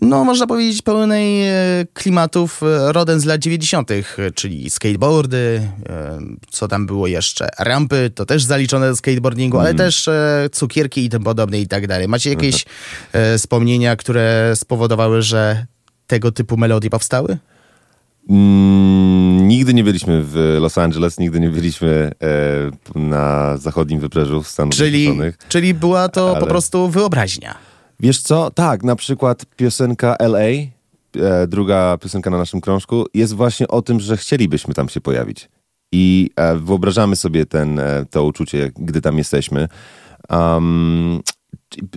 no można powiedzieć, pełnej e, klimatów e, rodem z lat 90., e, czyli skateboardy, e, co tam było jeszcze, rampy, to też zaliczone do skateboardingu, ale też e, cukierki i tym podobne i tak dalej. Macie jakieś e, wspomnienia, które spowodowały, że tego typu melodie powstały? Mm, nigdy nie byliśmy w Los Angeles, nigdy nie byliśmy e, na zachodnim wybrzeżu Stanów czyli, Zjednoczonych. Czyli była to ale... po prostu wyobraźnia. Wiesz co? Tak, na przykład piosenka LA, e, druga piosenka na naszym krążku, jest właśnie o tym, że chcielibyśmy tam się pojawić. I e, wyobrażamy sobie ten, e, to uczucie, gdy tam jesteśmy. Um,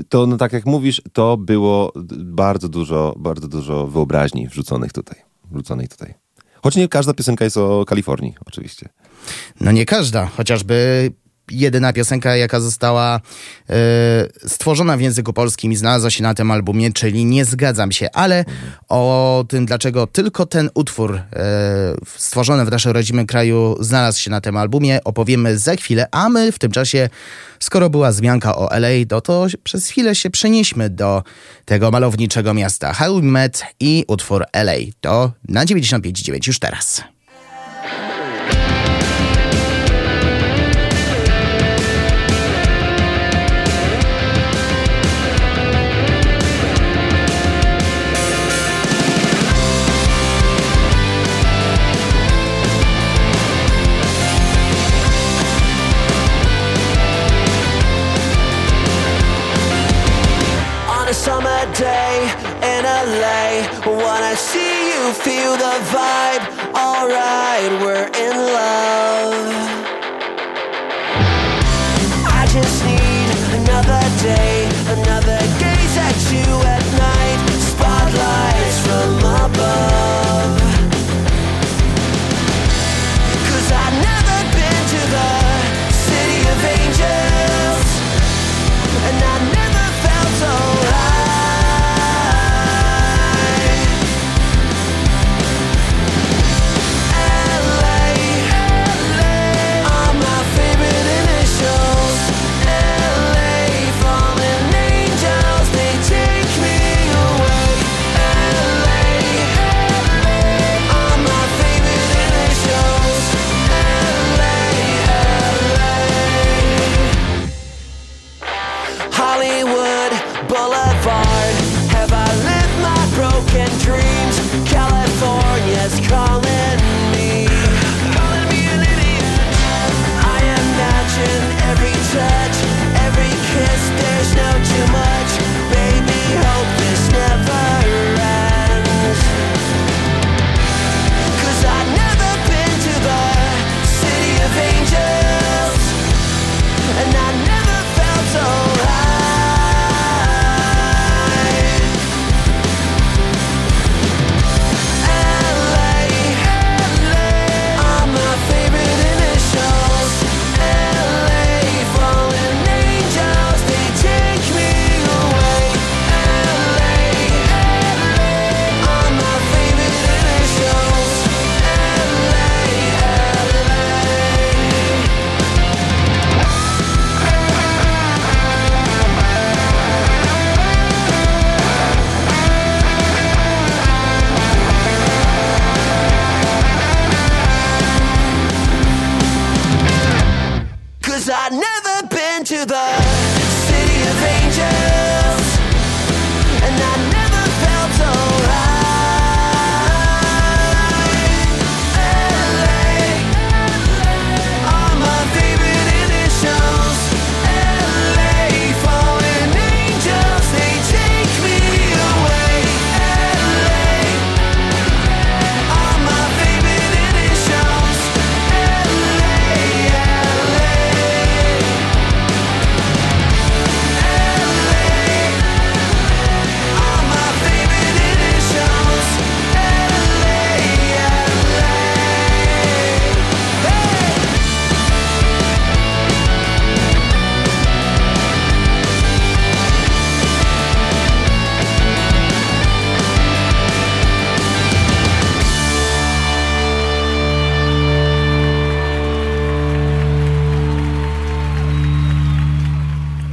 to, no tak jak mówisz, to było bardzo dużo, bardzo dużo wyobraźni wrzuconych tutaj. Wrzuconej tutaj. Choć nie każda piosenka jest o Kalifornii, oczywiście. No nie każda, chociażby jedyna piosenka, jaka została e, stworzona w języku polskim i znalazła się na tym albumie, czyli Nie zgadzam się, ale o tym, dlaczego tylko ten utwór e, stworzony w naszym rodzimym kraju znalazł się na tym albumie, opowiemy za chwilę, a my w tym czasie, skoro była zmianka o LA, no to przez chwilę się przenieśmy do tego malowniczego miasta. How We Met i utwór LA. To na 95,9 już teraz. Wanna see you feel the vibe. Alright, we're in love. I just need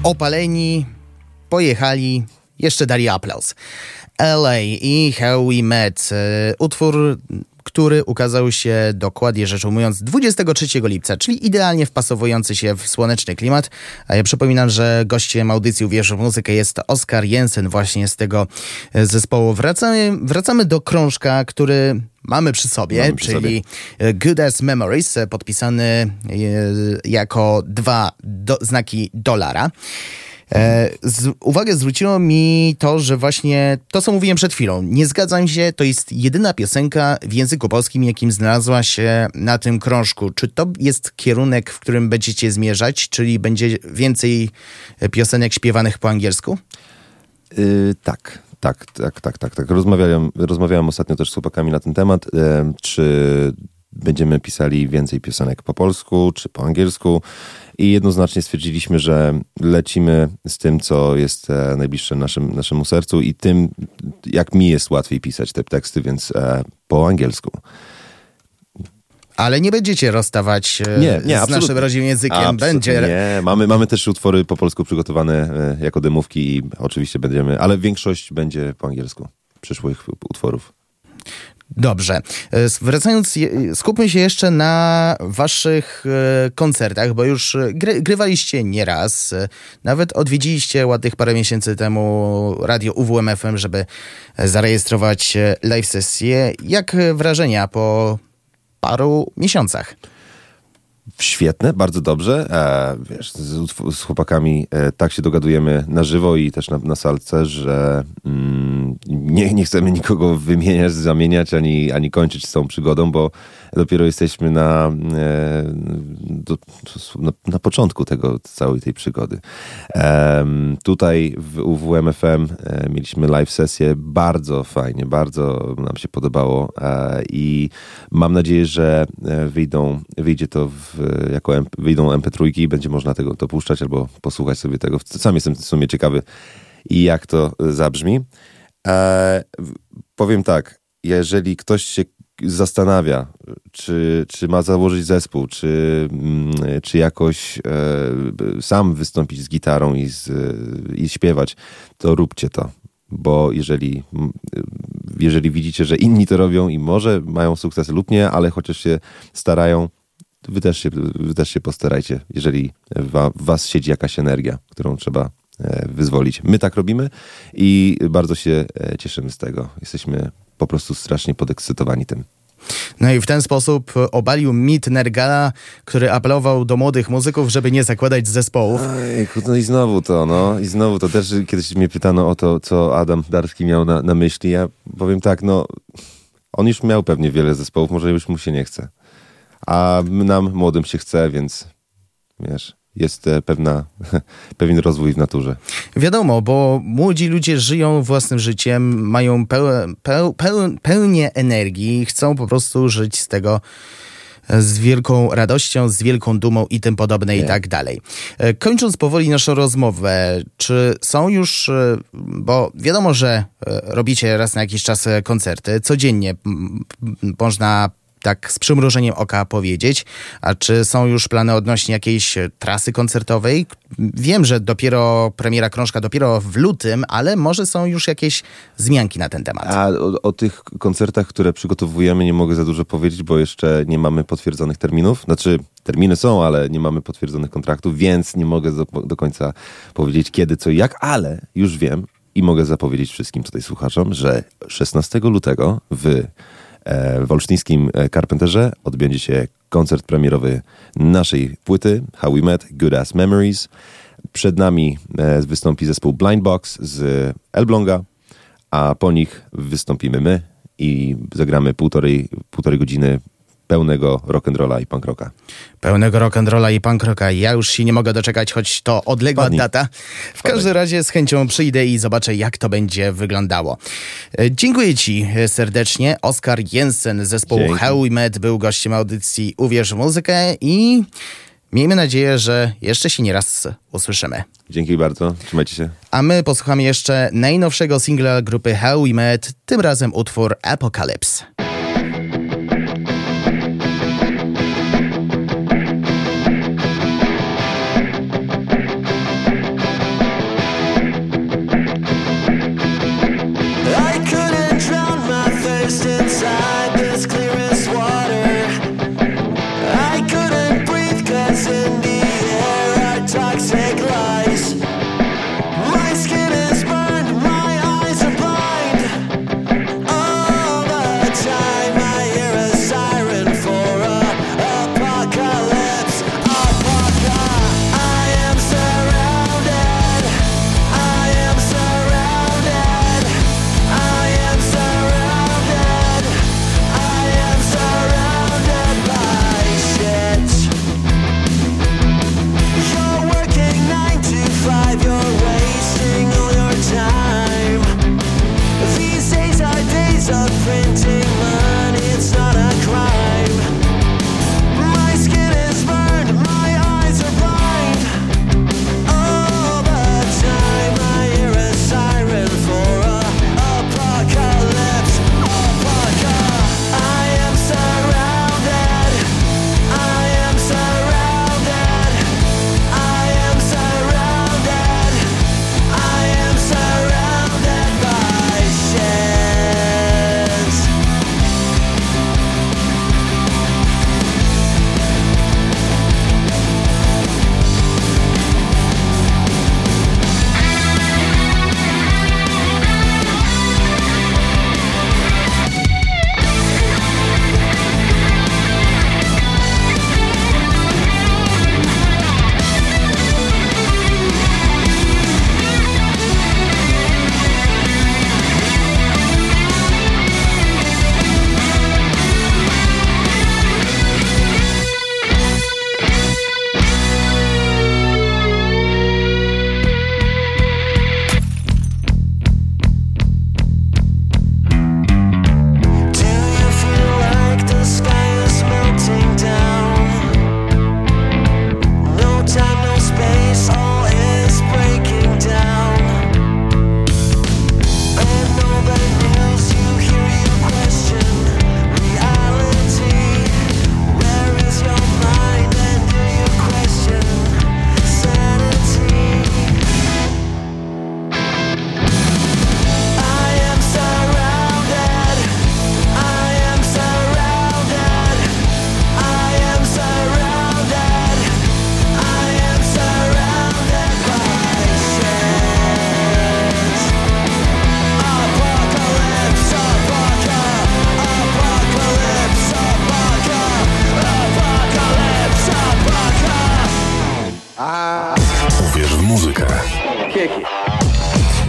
opaleni, pojechali, jeszcze dali aplauz. LA i How We Met, e, utwór, który ukazał się dokładnie rzecz ujmując 23 lipca, czyli idealnie wpasowujący się w słoneczny klimat. A ja przypominam, że gościem audycji Uwierz w muzykę jest Oskar Jensen właśnie z tego e, zespołu. Wracamy, wracamy do krążka, który mamy przy sobie, Mamy przy czyli Good as Memories, e, podpisany e, jako dwa do, znaki dolara. E, z, uwagę zwróciło mi to, że właśnie to, co mówiłem przed chwilą. Nie zgadzam się, to jest jedyna piosenka w języku polskim, jakim znalazła się na tym krążku. Czy to jest kierunek, w którym będziecie zmierzać, czyli będzie więcej piosenek śpiewanych po angielsku? Yy, tak, tak, tak, tak, tak, tak. Rozmawiałem, rozmawiałem ostatnio też z chłopakami na ten temat, e, czy będziemy pisali więcej piosenek po polsku, czy po angielsku. I jednoznacznie stwierdziliśmy, że lecimy z tym, co jest e, najbliższe naszym, naszemu sercu i tym, jak mi jest łatwiej pisać te teksty, więc e, po angielsku. Ale nie będziecie rozstawać e, Nie, nie, z absolutnie. naszym rodzimym językiem. Absolutnie Będzie. Nie, mamy, mamy też utwory po polsku przygotowane e, jako demówki i oczywiście będziemy, ale większość będzie po angielsku przyszłych utworów. Dobrze. E, Wracając, skupmy się jeszcze na waszych koncertach, bo już gry, grywaliście nieraz. Nawet odwiedziliście ładnych parę miesięcy temu radio UWM FM, żeby zarejestrować live sesję. Jak wrażenia po paru miesiącach? Świetne, bardzo dobrze. E, wiesz, z, z chłopakami e, tak się dogadujemy na żywo i też na, na salce, że mm, nie, nie chcemy nikogo wymieniać, zamieniać, ani, ani kończyć z tą przygodą, bo dopiero jesteśmy na, e, do, na, na początku tego, całej tej przygody. Tutaj w UWMFM e, mieliśmy live sesję, bardzo fajnie, bardzo nam się podobało e, i mam nadzieję, że wyjdą, wyjdzie to w, jako wyjdą MP3 i będzie można tego to puszczać albo posłuchać sobie tego. Sam jestem w sumie ciekawy, jak to zabrzmi. Powiem tak, jeżeli ktoś się zastanawia, czy, czy ma założyć zespół, czy, mm, czy jakoś e, sam wystąpić z gitarą i, z, i śpiewać, to róbcie to. Bo jeżeli, mm, jeżeli widzicie, że inni to robią i może mają sukces lub nie, ale chociaż się starają, wy też się, wy też się postarajcie, jeżeli wa- w was siedzi jakaś energia, którą trzeba e, wyzwolić. My tak robimy i bardzo się e, cieszymy z tego. Jesteśmy po prostu strasznie podekscytowani tym. No i w ten sposób obalił mit Nergala, który apelował do młodych muzyków, żeby nie zakładać zespołów. Ojejku, no i znowu to, no. I znowu to też kiedyś mnie pytano o to, co Adam Darski miał na, na myśli. Ja powiem tak, no, on już miał pewnie wiele zespołów, może już mu się nie chce. A nam, młodym, się chce, więc wiesz, jest e, pewna, pewien rozwój w naturze. Wiadomo, bo młodzi ludzie żyją własnym życiem, mają pełen, peł, peł, pełnię energii, chcą po prostu żyć z tego e, z wielką radością, z wielką dumą i tym podobne i tak dalej. E, Kończąc powoli naszą rozmowę, czy są już, bo wiadomo, że robicie raz na jakiś czas koncerty, codziennie można tak z przymrużeniem oka powiedzieć. A czy są już plany odnośnie jakiejś e, trasy koncertowej? Wiem, że dopiero premiera krążka dopiero w lutym, ale może są już jakieś zmianki na ten temat. A o, o tych koncertach, które przygotowujemy, nie mogę za dużo powiedzieć, bo jeszcze nie mamy potwierdzonych terminów. Znaczy, terminy są, ale nie mamy potwierdzonych kontraktów, więc nie mogę do, do końca powiedzieć kiedy, co i jak, ale już wiem i mogę zapowiedzieć wszystkim tutaj słuchaczom, że 16 lutego w w olsztyńskim e, Carpenterze odbędzie się koncert premierowy naszej płyty How We Met, Good As Memories. Przed nami e, wystąpi zespół Blind Box z Elbląga, a po nich wystąpimy my i zagramy półtorej, półtorej godziny pełnego rock'n'rolla i punk rocka. Pełnego rock'n'rolla i punk rocka. Ja już się nie mogę doczekać, choć to odległa Wpadnij. data. W każdym razie z chęcią przyjdę i zobaczę, jak to będzie wyglądało. E, Dziękuję Ci e, serdecznie. Oskar Jensen z zespołu Dzięki. How We Met był gościem audycji Uwierz w muzykę i miejmy nadzieję, że jeszcze się nieraz usłyszymy. Dzięki bardzo, trzymajcie się. A my posłuchamy jeszcze najnowszego singla grupy How We Met, tym razem utwór Apocalypse.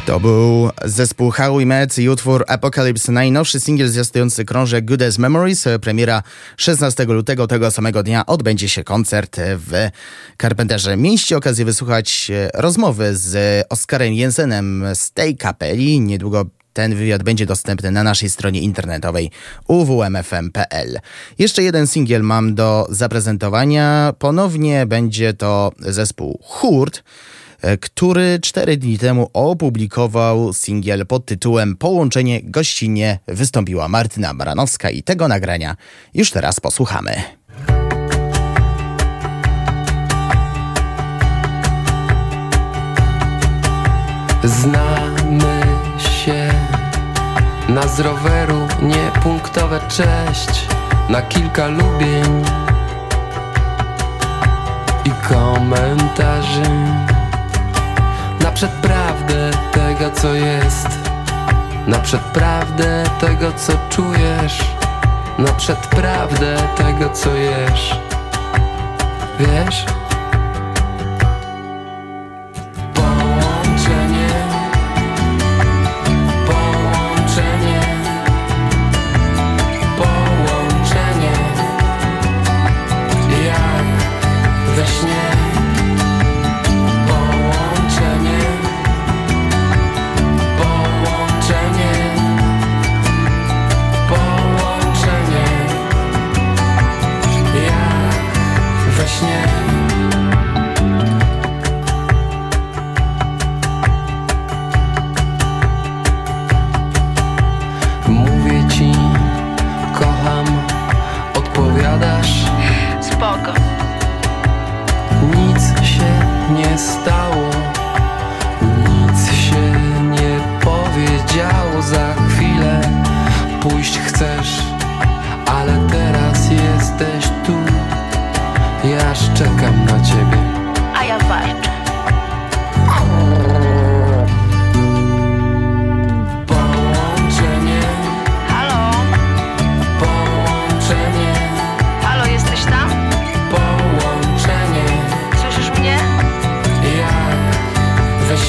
To był zespół How We Met i utwór Apocalypse, najnowszy singiel zwiastujący krążek Good As Memories. Premiera 16 lutego tego samego dnia odbędzie się koncert w Carpenterze. Mieliście okazję wysłuchać rozmowy z Oskarem Jensenem z tej kapeli. Niedługo ten wywiad będzie dostępny na naszej stronie internetowej uwmfm.pl. Jeszcze jeden singiel mam do zaprezentowania. Ponownie będzie to zespół Hurt. E, który cztery dni temu opublikował singiel pod tytułem Połączenie gościnnie. Wystąpiła Martyna Baranowska i tego nagrania już teraz posłuchamy. Znamy się. Na z roweru, niepunktowe cześć, na kilka lubień i komentarzy naprzed prawdę tego co jest. Naprzed prawdę tego co czujesz. Naprzed prawdę tego co jesz. Wiesz? stało. Nic się nie powiedziało Za chwilę. Pójść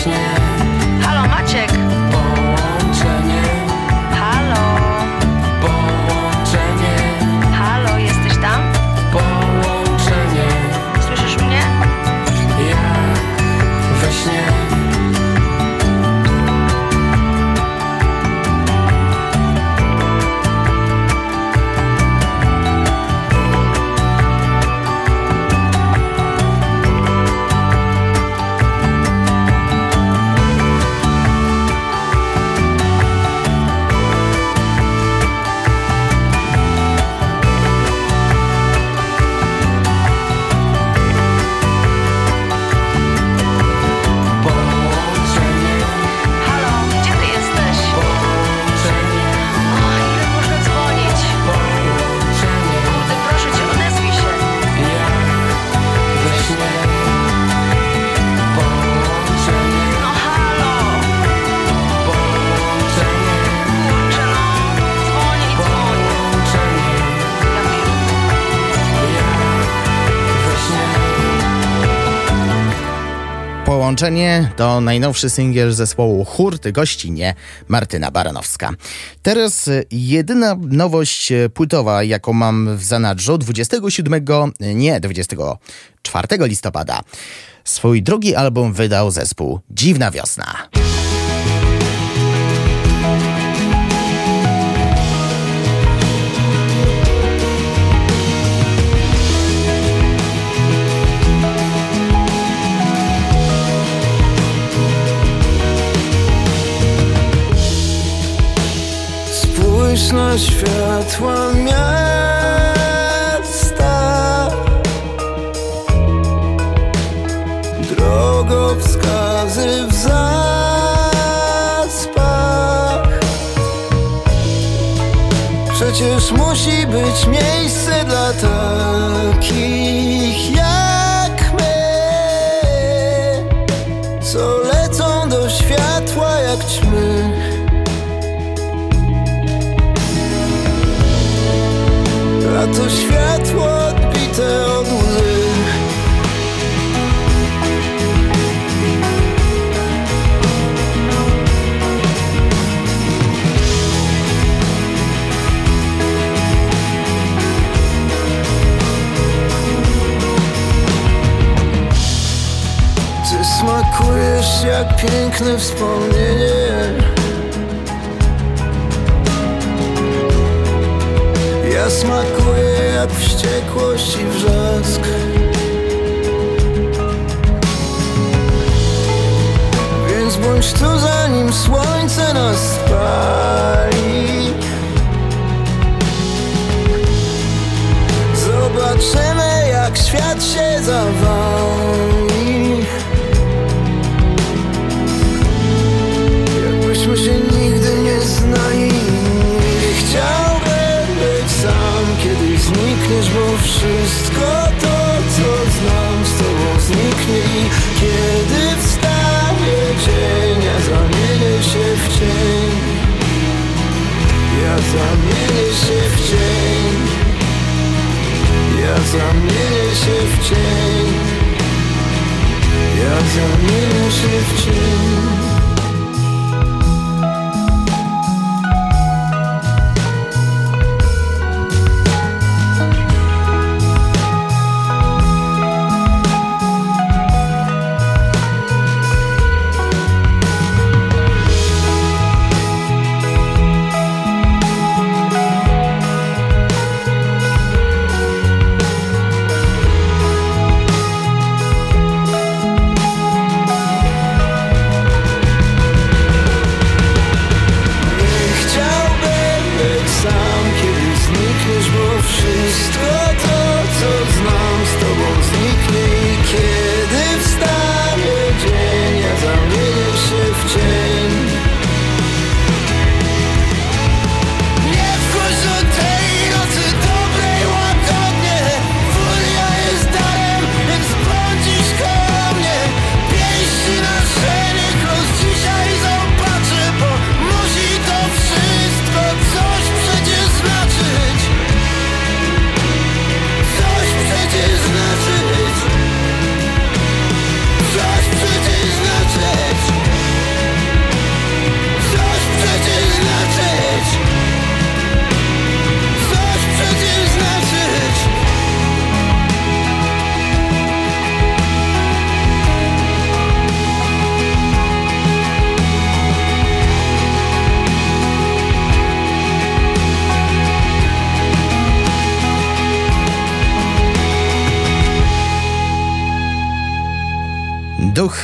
now Połączenie to najnowszy singiel zespołu Hurty gościnie Martyna Baranowska. Teraz jedyna nowość płytowa, jaką mam w zanadrzu, 27, nie, 24 listopada. Swój drugi album wydał zespół Dziwna Wiosna. Światła miasta. Drogowskazy w zaspach. Przecież musi być miejsce dla takich jak my Co lecą do światła jak ćmy a to światło odbite od łzy. Ty smakujesz jak piękne wspomnienie Ja smakuję jak wściekłość i wrzask. Więc bądź tu zanim słońce nas spali. Zobaczymy jak świat się zawali zamienię się w cień. Ja zamienię się w cień wszystko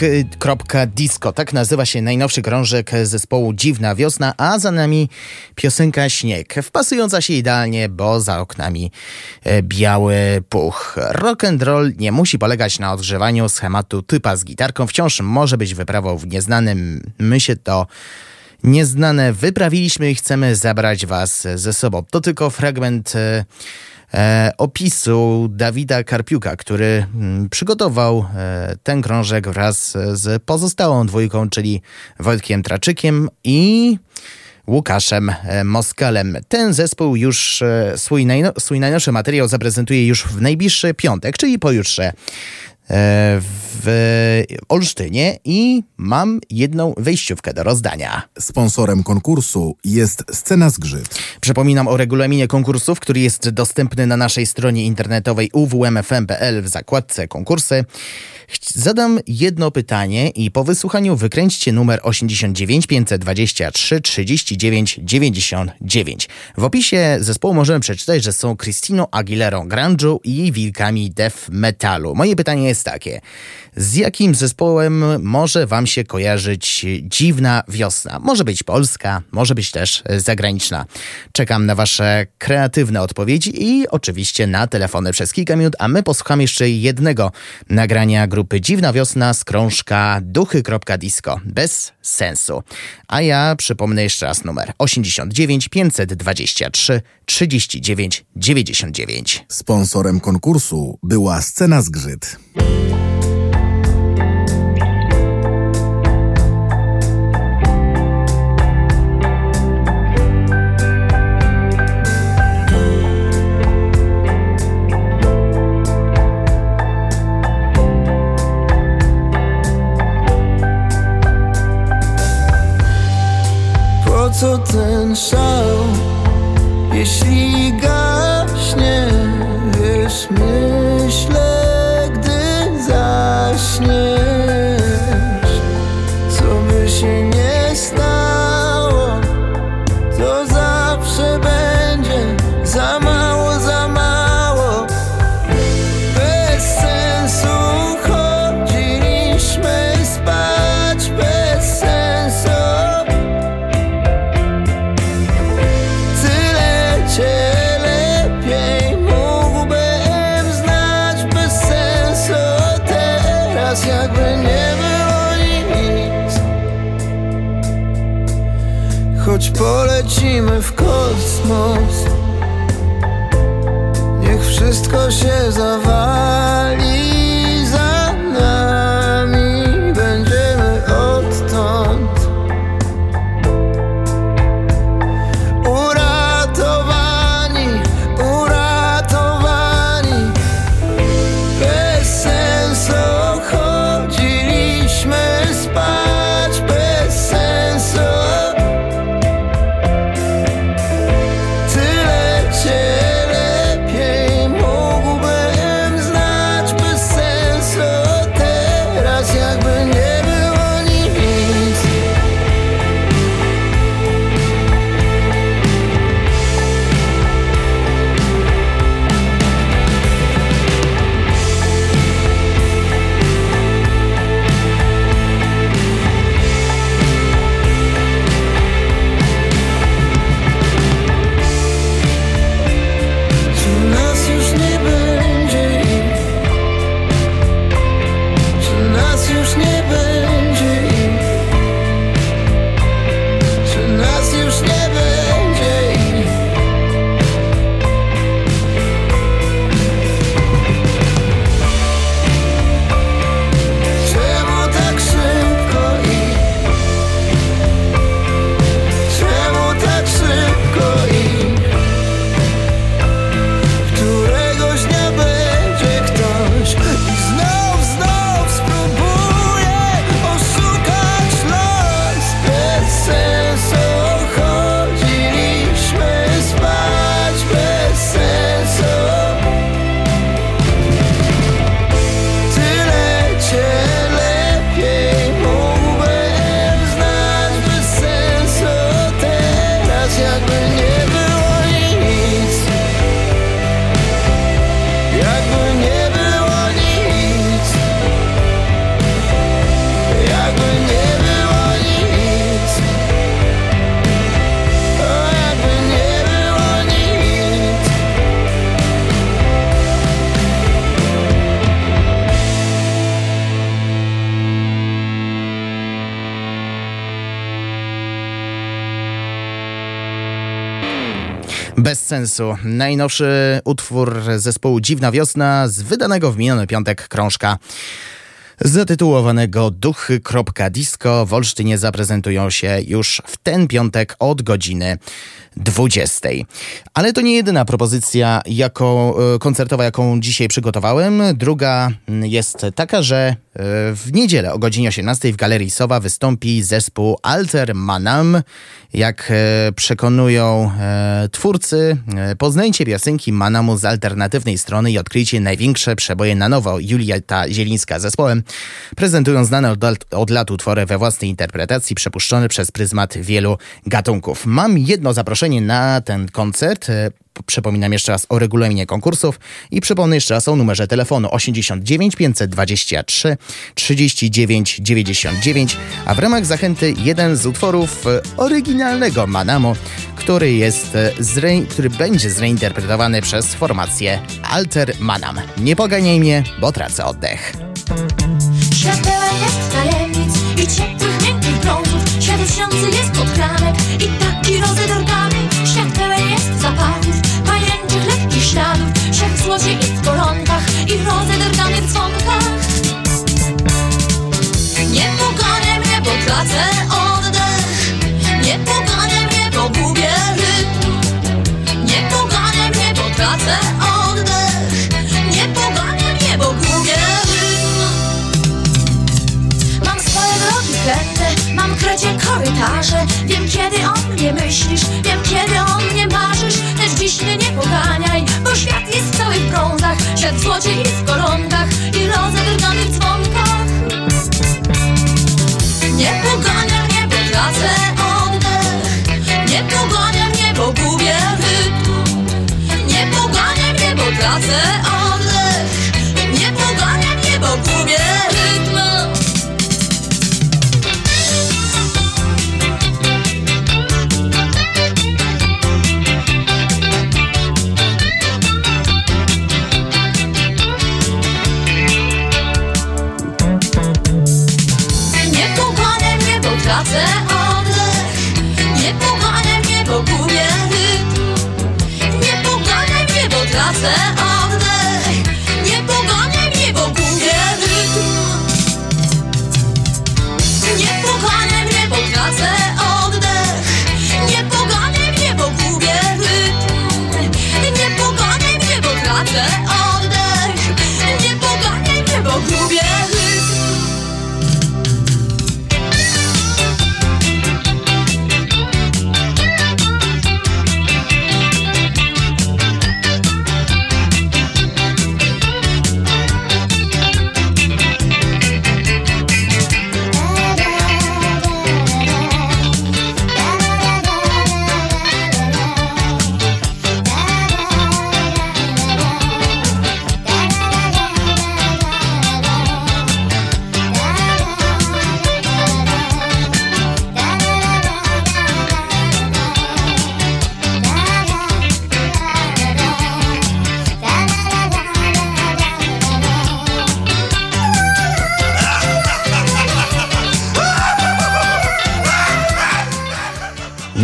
Duch.disco, tak nazywa się najnowszy krążek zespołu Dziwna Wiosna, a za nami piosenka Śnieg, wpasująca się idealnie, bo za oknami e, biały puch. Rock and roll nie musi polegać na odgrzewaniu schematu typa z gitarką, wciąż może być wyprawą w nieznanym. My się to nieznane wyprawiliśmy i chcemy zabrać was ze sobą. To tylko fragment e, opisu Dawida Karpiuka, który mm, przygotował e, ten krążek wraz z pozostałą dwójką, czyli Wojtkiem Traczykiem i Łukaszem e, Moskalem. Ten zespół już e, swój, najno, swój najnowszy materiał zaprezentuje już w najbliższy piątek, czyli pojutrze e, w Olsztynie i mam jedną wejściówkę do rozdania. Sponsorem konkursu jest Scena Zgrzyt. Przypominam o regulaminie konkursów, który jest dostępny na naszej stronie internetowej uwmfm.pl w zakładce konkursy. Zadam jedno pytanie i po wysłuchaniu wykręćcie numer 89 523 39 99. W opisie zespołu możemy przeczytać, że są Christiną Aguilerą grunge'u i wilkami death metalu. Moje pytanie jest takie. Z jakim zespołem może wam się kojarzyć dziwna wiosna? Może być polska, może być też zagraniczna. Czekam na wasze kreatywne odpowiedzi i oczywiście na telefony przez kilka minut, a my posłuchamy jeszcze jednego nagrania grupy Dziwna Wiosna z krążka duchy.disco. Bez sensu. A ja przypomnę jeszcze raz numer 89 523 39 99. Sponsorem konkursu była Scena Zgrzyt. Co ten szał, jeśli gaśnie? Wiesz, myślę, gdy zaśniesz polecimy w kosmos. Niech wszystko się zawali Sensu. Najnowszy utwór zespołu Dziwna Wiosna z wydanego w miniony piątek krążka zatytułowanego Duchy.disco w Olsztynie zaprezentują się już w ten piątek od godziny 20. Ale to nie jedyna propozycja jaką, e, koncertowa, jaką dzisiaj przygotowałem. Druga mm, jest taka, że w niedzielę o godzinie 18 w Galerii Sowa wystąpi zespół Alter Manam. Jak e, przekonują e, twórcy, e, poznajcie piosenki Manamu z alternatywnej strony i odkryjcie największe przeboje na nowo. Julieta Zielińska z zespołem prezentują znane od, od lat utwory we własnej interpretacji, przepuszczone przez pryzmat wielu gatunków. Mam jedno zaproszenie na ten koncert. Przypominam jeszcze raz o regulaminie konkursów i przypomnę jeszcze raz o numerze telefonu 89 523 39 99, a w ramach zachęty jeden z utworów e, oryginalnego Manamo, który jest e, zre... który będzie zreinterpretowany przez formację Alter Manam. Nie poganiaj mnie, bo tracę oddech. Świat pełen jest tajemnic i ciepłych, miękkich brązów Świat lśniący jest pod kranek i taki rozedorgany Świat pełen jest zapachów, śladów Świat w złocie i w koronkach i w rozedorganych dzwonkach. Nie pogania mnie, bo tracę oddech. Nie pogania mnie, bo gubię rytm Nie pogania mnie, bo tracę oddech. Nie pogania mnie, bo gubię rytm Mam swoje drogi kręte, mam krecie korytarze. Wiem kiedy o mnie myślisz, wiem kiedy o mnie marzysz. Lecz dziś mnie nie poganiaj, w złocie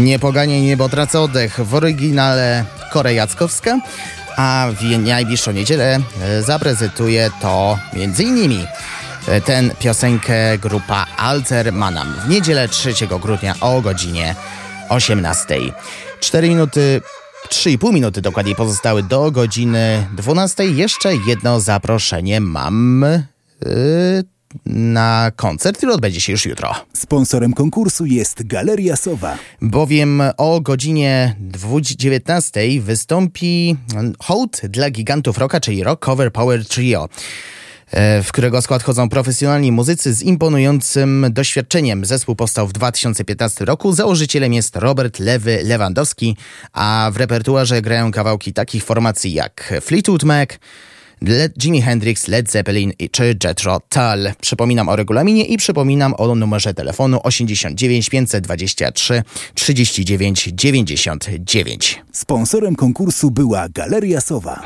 Niepoganie niebo tracę oddech w oryginale Korea Jackowska, a w najbliższą niedzielę e, zaprezentuje to m.in. ten piosenkę grupa Alter Manam w niedzielę 3 grudnia o godzinie 18. 4 minuty 3,5 minuty dokładniej pozostały do godziny 12. Jeszcze jedno zaproszenie mam yy, na koncert, który odbędzie się już jutro. Sponsorem konkursu jest Galeria Sowa. Bowiem o godzinie 19 wystąpi hołd dla gigantów rocka, czyli Rock Cover Power Trio e, w którego skład chodzą profesjonalni muzycy z imponującym doświadczeniem. Zespół powstał w 2015 roku. Założycielem jest Robert Lewy Lewandowski, a w repertuarze grają kawałki takich formacji jak Fleetwood Mac, Led, Jimi Hendrix, Led Zeppelin czy Jethro Tull. Przypominam o regulaminie i przypominam o numerze telefonu 89 523 39 99. Sponsorem konkursu była Galeria Sowa.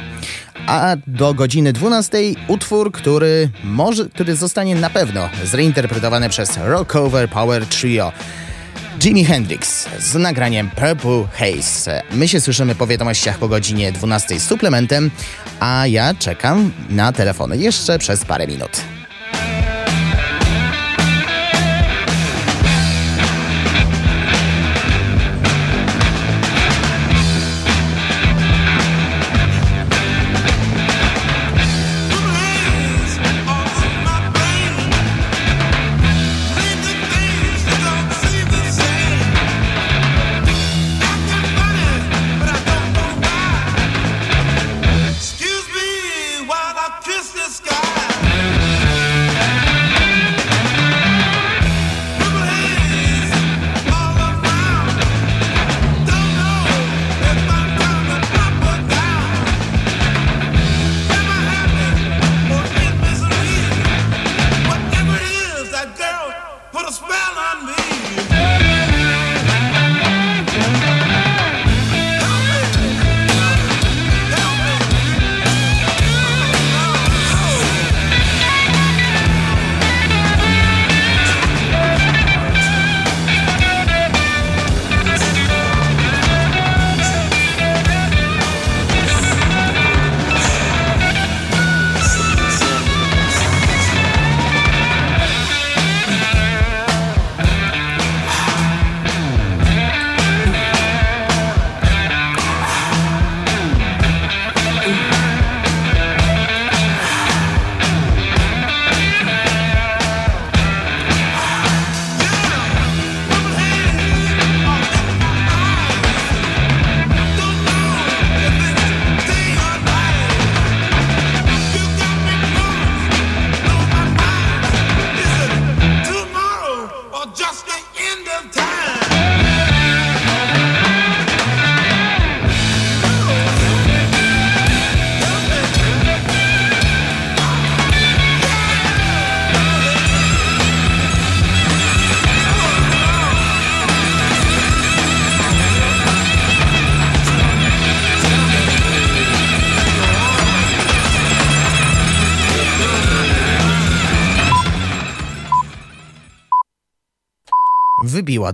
A do godziny 12 utwór, który może, który zostanie na pewno zreinterpretowany przez Rockover Power Trio. Jimi Hendrix z nagraniem Purple Haze. My się słyszymy po wiadomościach po godzinie 12 z suplementem, a ja czekam na telefony jeszcze przez parę minut.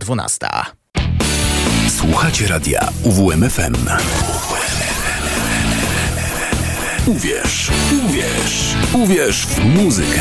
12. Słuchacie radia UWMFM. Uwierz, uwierz, uwierz w muzykę.